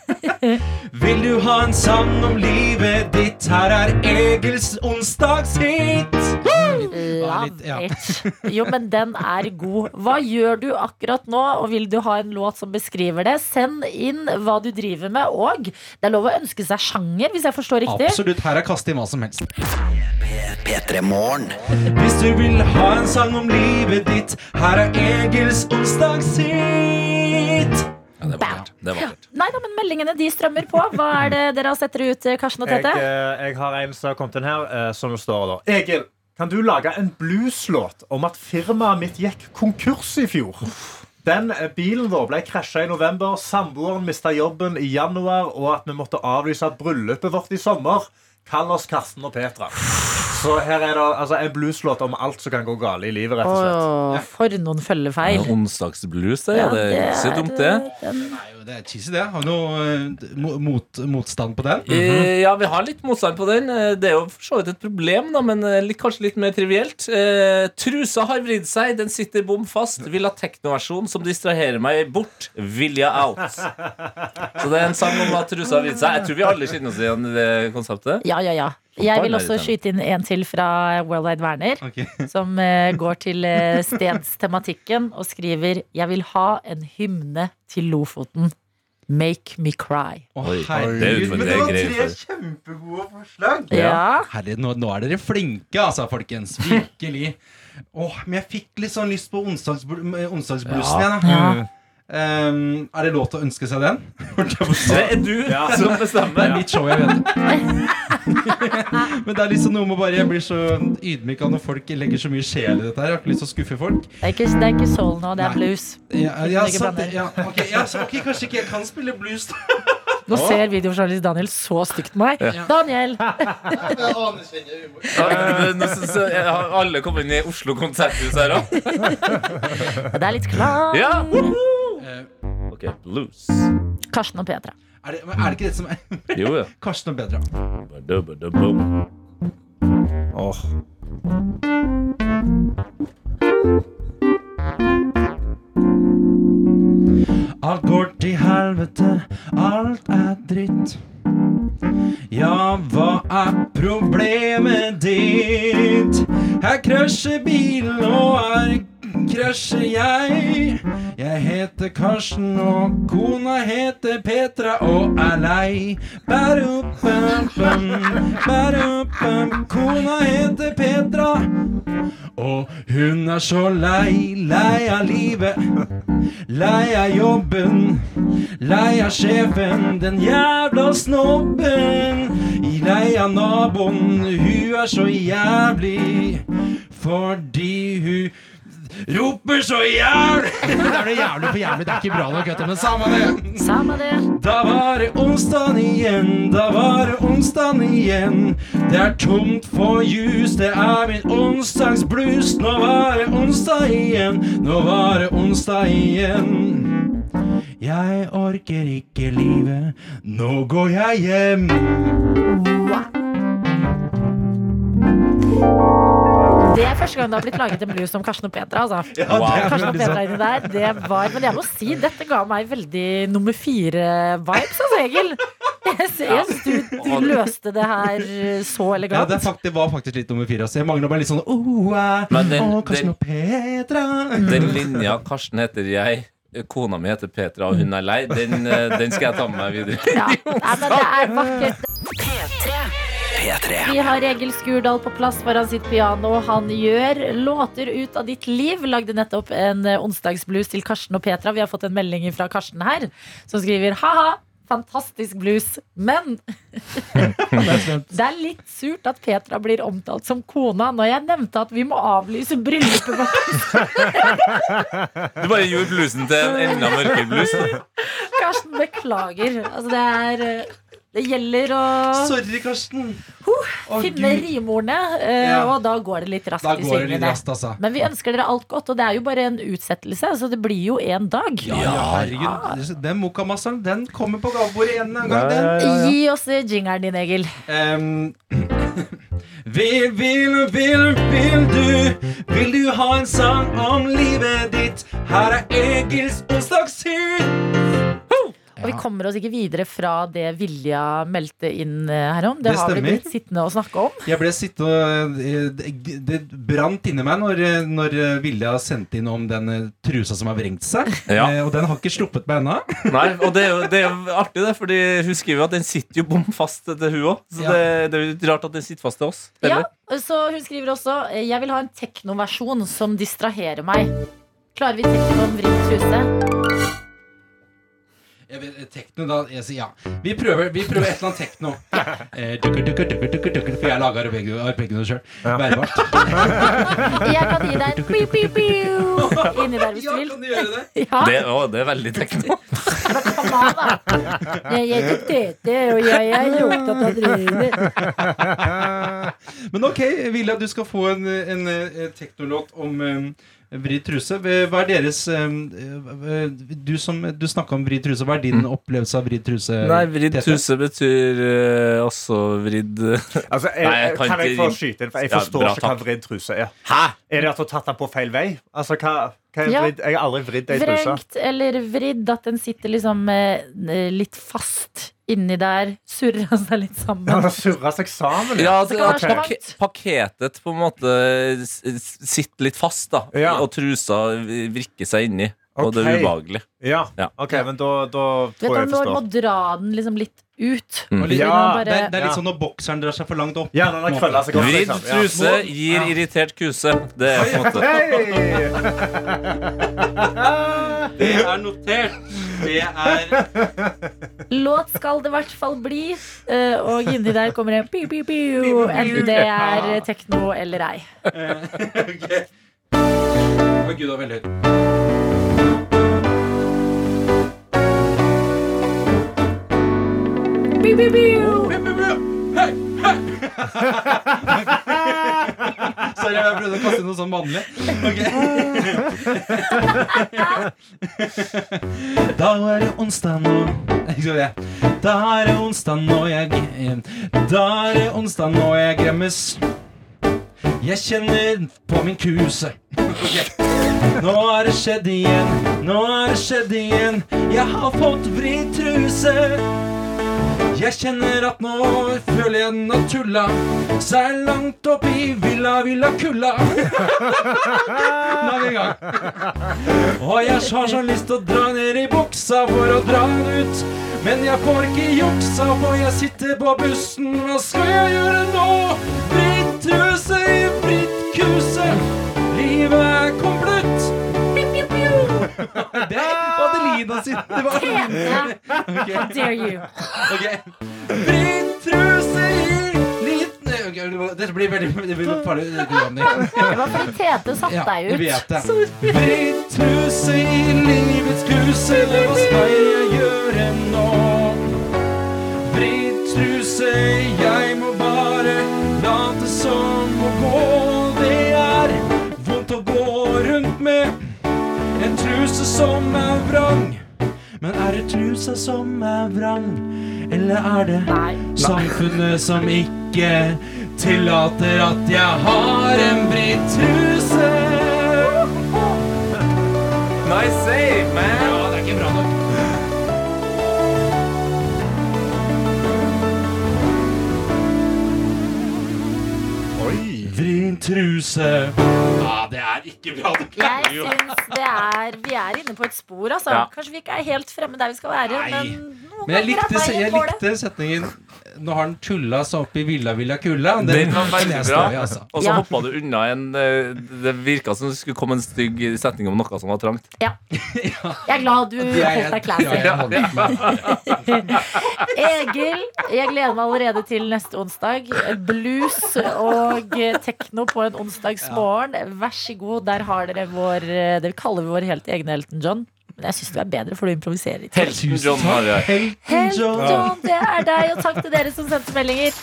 Vil du ha en sang om livet ditt? Her er Egils onsdagshit. Love ja. it. Jo, men den er god. Hva gjør du akkurat nå, og vil du ha en låt som beskriver det? Send inn hva du driver med, og det er lov å ønske seg sjanger, hvis jeg forstår riktig. Absolutt. Her er kaste inn hva som helst. Hvis du vil ha en sang om livet ditt, her er Egils onsdagshit. Det er vakkert. Det er vakkert. Nei da, men meldingene de strømmer på. Hva er det dere har sett dere ut, Karsten og Jeg, Tete? eh, jeg har en som har kommet inn her, eh, som det står da. Egil, kan du lage en blueslåt om at firmaet mitt gikk konkurs i fjor? Den eh, Bilen vår ble krasja i november, samboeren mista jobben i januar, og at vi måtte avlyse bryllupet vårt i sommer. Kall oss Karsten og Petra. Så her er det altså, en blueslåt om alt som kan gå galt i livet. rett og slett. Åh, for noen følgefeil. Ja, Onsdagsblues, det. Ja, det er ikke så dumt, det. Den... det er cheesy, det. Har du noe eh, mot, motstand på den? Eh, Ja, vi har litt motstand på den. Eh, Det er jo for så vidt et problem, da, men litt, kanskje litt mer trivielt. Eh, trusa har vridd seg, den sitter bom fast. Vil ha teknoversjon som distraherer meg bort. Vilja out. Så det er en sang om at trusa har vridd seg. Jeg tror vi alle kjenner oss igjen i det konseptet. Ja, ja, ja. Jeg vil også skyte inn en til fra Worldwide Werner, Werner. Som eh, går til eh, stedstematikken og skriver Jeg vil ha en hymne til Lofoten. Make me cry. Oh, herregud, er men det var tre kjempegode forslag. Ja. Herre, nå, nå er dere flinke, altså, folkens. Virkelig. Åh, men jeg fikk litt sånn lyst på onsdagsbl onsdagsbluesen Ja. igjen. da. Um, er det lov til å ønske seg den? Det er du Ja. som Det er mitt show, jeg vet. Men det er liksom noe med bare Jeg blir så ydmyk av når folk legger så mye sjel i dette her. Jeg har ikke lyst til å skuffe folk. Det er ikke, det er ikke soul nå, det er Nei. blues. Ja, ja, sant, ja, ok, ja, så, ok, Kanskje ikke jeg kan spille blues, da. Nå ser videojournalist Daniel så stygt på meg. Ja. Daniel! Jeg aner Nå synes jeg alle kommer inn i Oslo konserthus her òg. Det er litt klang. Ja. Eh, Ok, blues. Karsten og Petra. Er det, er det ikke det som er Jo, ja. Karsten og Petra? Åh. Alt går til helvete, alt er dritt. Ja, hva er problemet ditt? Her krasjer bilen, og her krasjer jeg. Jeg heter Karsten, og kona heter Petra og er lei. Bærup-bam-bam, bærup-bam. Kona heter Petra, og hun er så lei, lei av livet. Lei av jobben, lei av sjefen, den jævla snobben. Lei av naboen, hun er så jævlig fordi hun roper så jævlig. Det er det jævlig for jævlig, det er ikke bra nok, vet du, men samme det. Samme det. Da var det onsdag igjen, da var det onsdag igjen. Det er tomt for jus, det er min onsdagsblues. Nå var det onsdag igjen, nå var det onsdag igjen. Jeg orker ikke livet, nå går jeg hjem. Det er første gang det har blitt laget en blues om Karsten og Petra. Altså. Ja, er Karsten og Petra inni der, det var Men jeg må si, dette ga meg veldig nummer fire-vibes, altså, Egil. Jeg syns du, du løste det her så Ja, elegant. det, faktisk, det var faktisk litt nummer fire. Altså. Jeg mangler bare litt sånn oh, den- oh, Karsten den- og Petra. Den linja 'Karsten heter jeg', kona mi heter Petra, og hun er lei, den, eh, den skal jeg ta med meg videre. Ja. Nei, men det er vakkert. P3. Vi har Egil Skurdal på plass foran sitt piano. Han gjør låter ut av ditt liv. Lagde nettopp en eh, onsdagsblues til Karsten og Petra. Vi har fått en melding fra Karsten her, som skriver ha-ha. Fantastisk blues, men det er litt surt at Petra blir omtalt som kona når jeg nevnte at vi må avlyse bryllupet vårt. Du bare gjorde bluesen til en enda mørkere blues. Karsten, beklager. Altså, det er eh, Det gjelder å Sorry, Karsten. Å, finne Gud. rimordene, uh, Ja. og da går det litt raskt i går svingene. altså. Men vi ønsker dere alt godt, og det er jo bare en utsettelse, så det blir jo en dag. Ja, herregud. Den Mokamasteren den kommer på gavebordet en gang. Den. Gi oss jingeren din, Egil. Um, vil, vil, vil, vil du Vil du ha en sang om livet ditt? Her er Egils onsdagshit. Og vi kommer oss ikke videre fra det Vilja meldte inn eh, her om. Det, Det har vi blitt sittende og snakke om. Jeg ble sittende og eh, Det, brant inni meg når, eh, når Vilja sendte inn om den trusa som har vrengt seg. Ja. Og den har ikke sluppet meg ennå. Nei, og det er, jo, det er jo artig, det, Fordi hun skriver jo at den sitter jo bom fast til hun òg. Så Ja. det, det er jo rart at den sitter fast til oss. Ja, så hun skriver også Jeg vil ha en teknoversjon som distraherer meg. Klarer vi tekno om vridd truse? Jeg vet, eh, tekno, da jeg sier ja. Vi prøver, vi prøver et eller annet tekno. Eh, dukker, dukker, dukker, dukker, dukker, for jeg lager arpeggene sjøl. Værbart Jeg kan gi deg en piu, piu, piu inni der hvis Ja, du vil. kan du gjøre det? Ja, Det, å, det er veldig tekno. kom an, da. Jeg heter Tete, og jeg er opptatt av drømmer. Men ok, Vilja, du skal få en, en, eh, teknolåt om um, vridd truse. Hva er deres eh, Du som du snakka om vridd truse, hva er din opplevelse av vridd truse? Nei, vridd truse betyr uh, også vridd Altså, jeg, Nei, jeg kan kan jeg få skyte inn? For jeg Ja, forstår bra, ikke hva vridd truse er. Hæ? Er det at du har tatt den på feil vei? Altså, hva, hva er Ja. vridd? Jeg har aldri vridd ei truse. Vrengt eller vridd, at den sitter liksom eh, litt fast inni der. Surrer seg litt sammen. sammen. har surra seg sammen. Ja, Det det, okay. pak være paketet på en måte sitter litt fast, da. Ja. Og trusa vrikker seg inni. og det er ubehagelig. Ja, Ja. ok, men da, da vet, tror jeg jeg forstår. må, må dra den liksom litt ut. Mm. Litt- Ja, bare- det, er- det er litt sånn når bokseren drar seg for langt opp. Ja, den har seg godt, Vridd liksom. Ja. truse gir irritert kuse. Det er på en måte Det er notert. Det er Låt skal det i hvert fall bli. eh, Og inni der kommer en piu, piu, piu. Enten det er tekno eller ei. Ok. Å, Gud, det var veldig høyt. Piu, Hei, hei. Sorry, jeg prøvde å kaste noe sånn mannlig. Okay. Da er det onsdag nå. Da er det onsdag nå jeg Da er det onsdag nå jeg gremmes. Jeg kjenner på min kuse. Nå har det skjedd igjen, nå har det skjedd igjen. Jeg har fått vridd truse. Jeg kjenner at nå føler jeg den har tulla seg langt opp i villa, villa kulla. Nå er vi i gang. Og jeg har så lyst til å dra ned i buksa for å dra den ut. Men jeg får ikke juksa, for jeg sitter på bussen. Hva skal jeg gjøre nå? Fritt truse i fritt kuse. Livet er komplutt. Det var Adelina sin. Det var okay. How dare you? Okay. Truse i liten det Dette blir veldig det blir farlig. Det var fordi Tete satte Ja, deg ut. vet det. Fritt truse i livets kuse, hva skal jeg gjøre nå? Britt truse, jeg som er vrang. Men er det trusa som er vrang, eller er det Nei. samfunnet som ikke tillater at jeg har en britt truse? Nice save, man! Ja, det er ikke bra nok. Oi. Truse. Ja, det er ikke bra. Jeg syns det er Vi er inne på et spor, altså. Ja. Kanskje vi ikke er helt fremme der vi skal være, Nei. men Men jeg er likte, jeg likte setningen Nå har han tulla seg opp i villa, villa, kulla. Den var kan veldig bra. i, altså. Og så Ja. hoppa du unna en eh, Det virka som det skulle komme en stygg setning om noe som var trangt. Ja. Jeg er glad du holdt deg classy. holdt meg. Egil, jeg gleder meg allerede til neste onsdag. Blues og tekno på en onsdagsmorgen. Vær så god, der har dere vår Det kaller vi vår helt egne Elton John. Men jeg syns du er bedre, for du improviserer ikke. Helton John har jeg. Helton Elton John. John, det er deg, og takk til dere som sendte meldinger.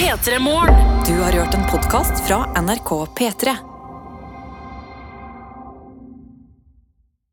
P3 Morgen. Du har hørt en podkast fra NRK P3.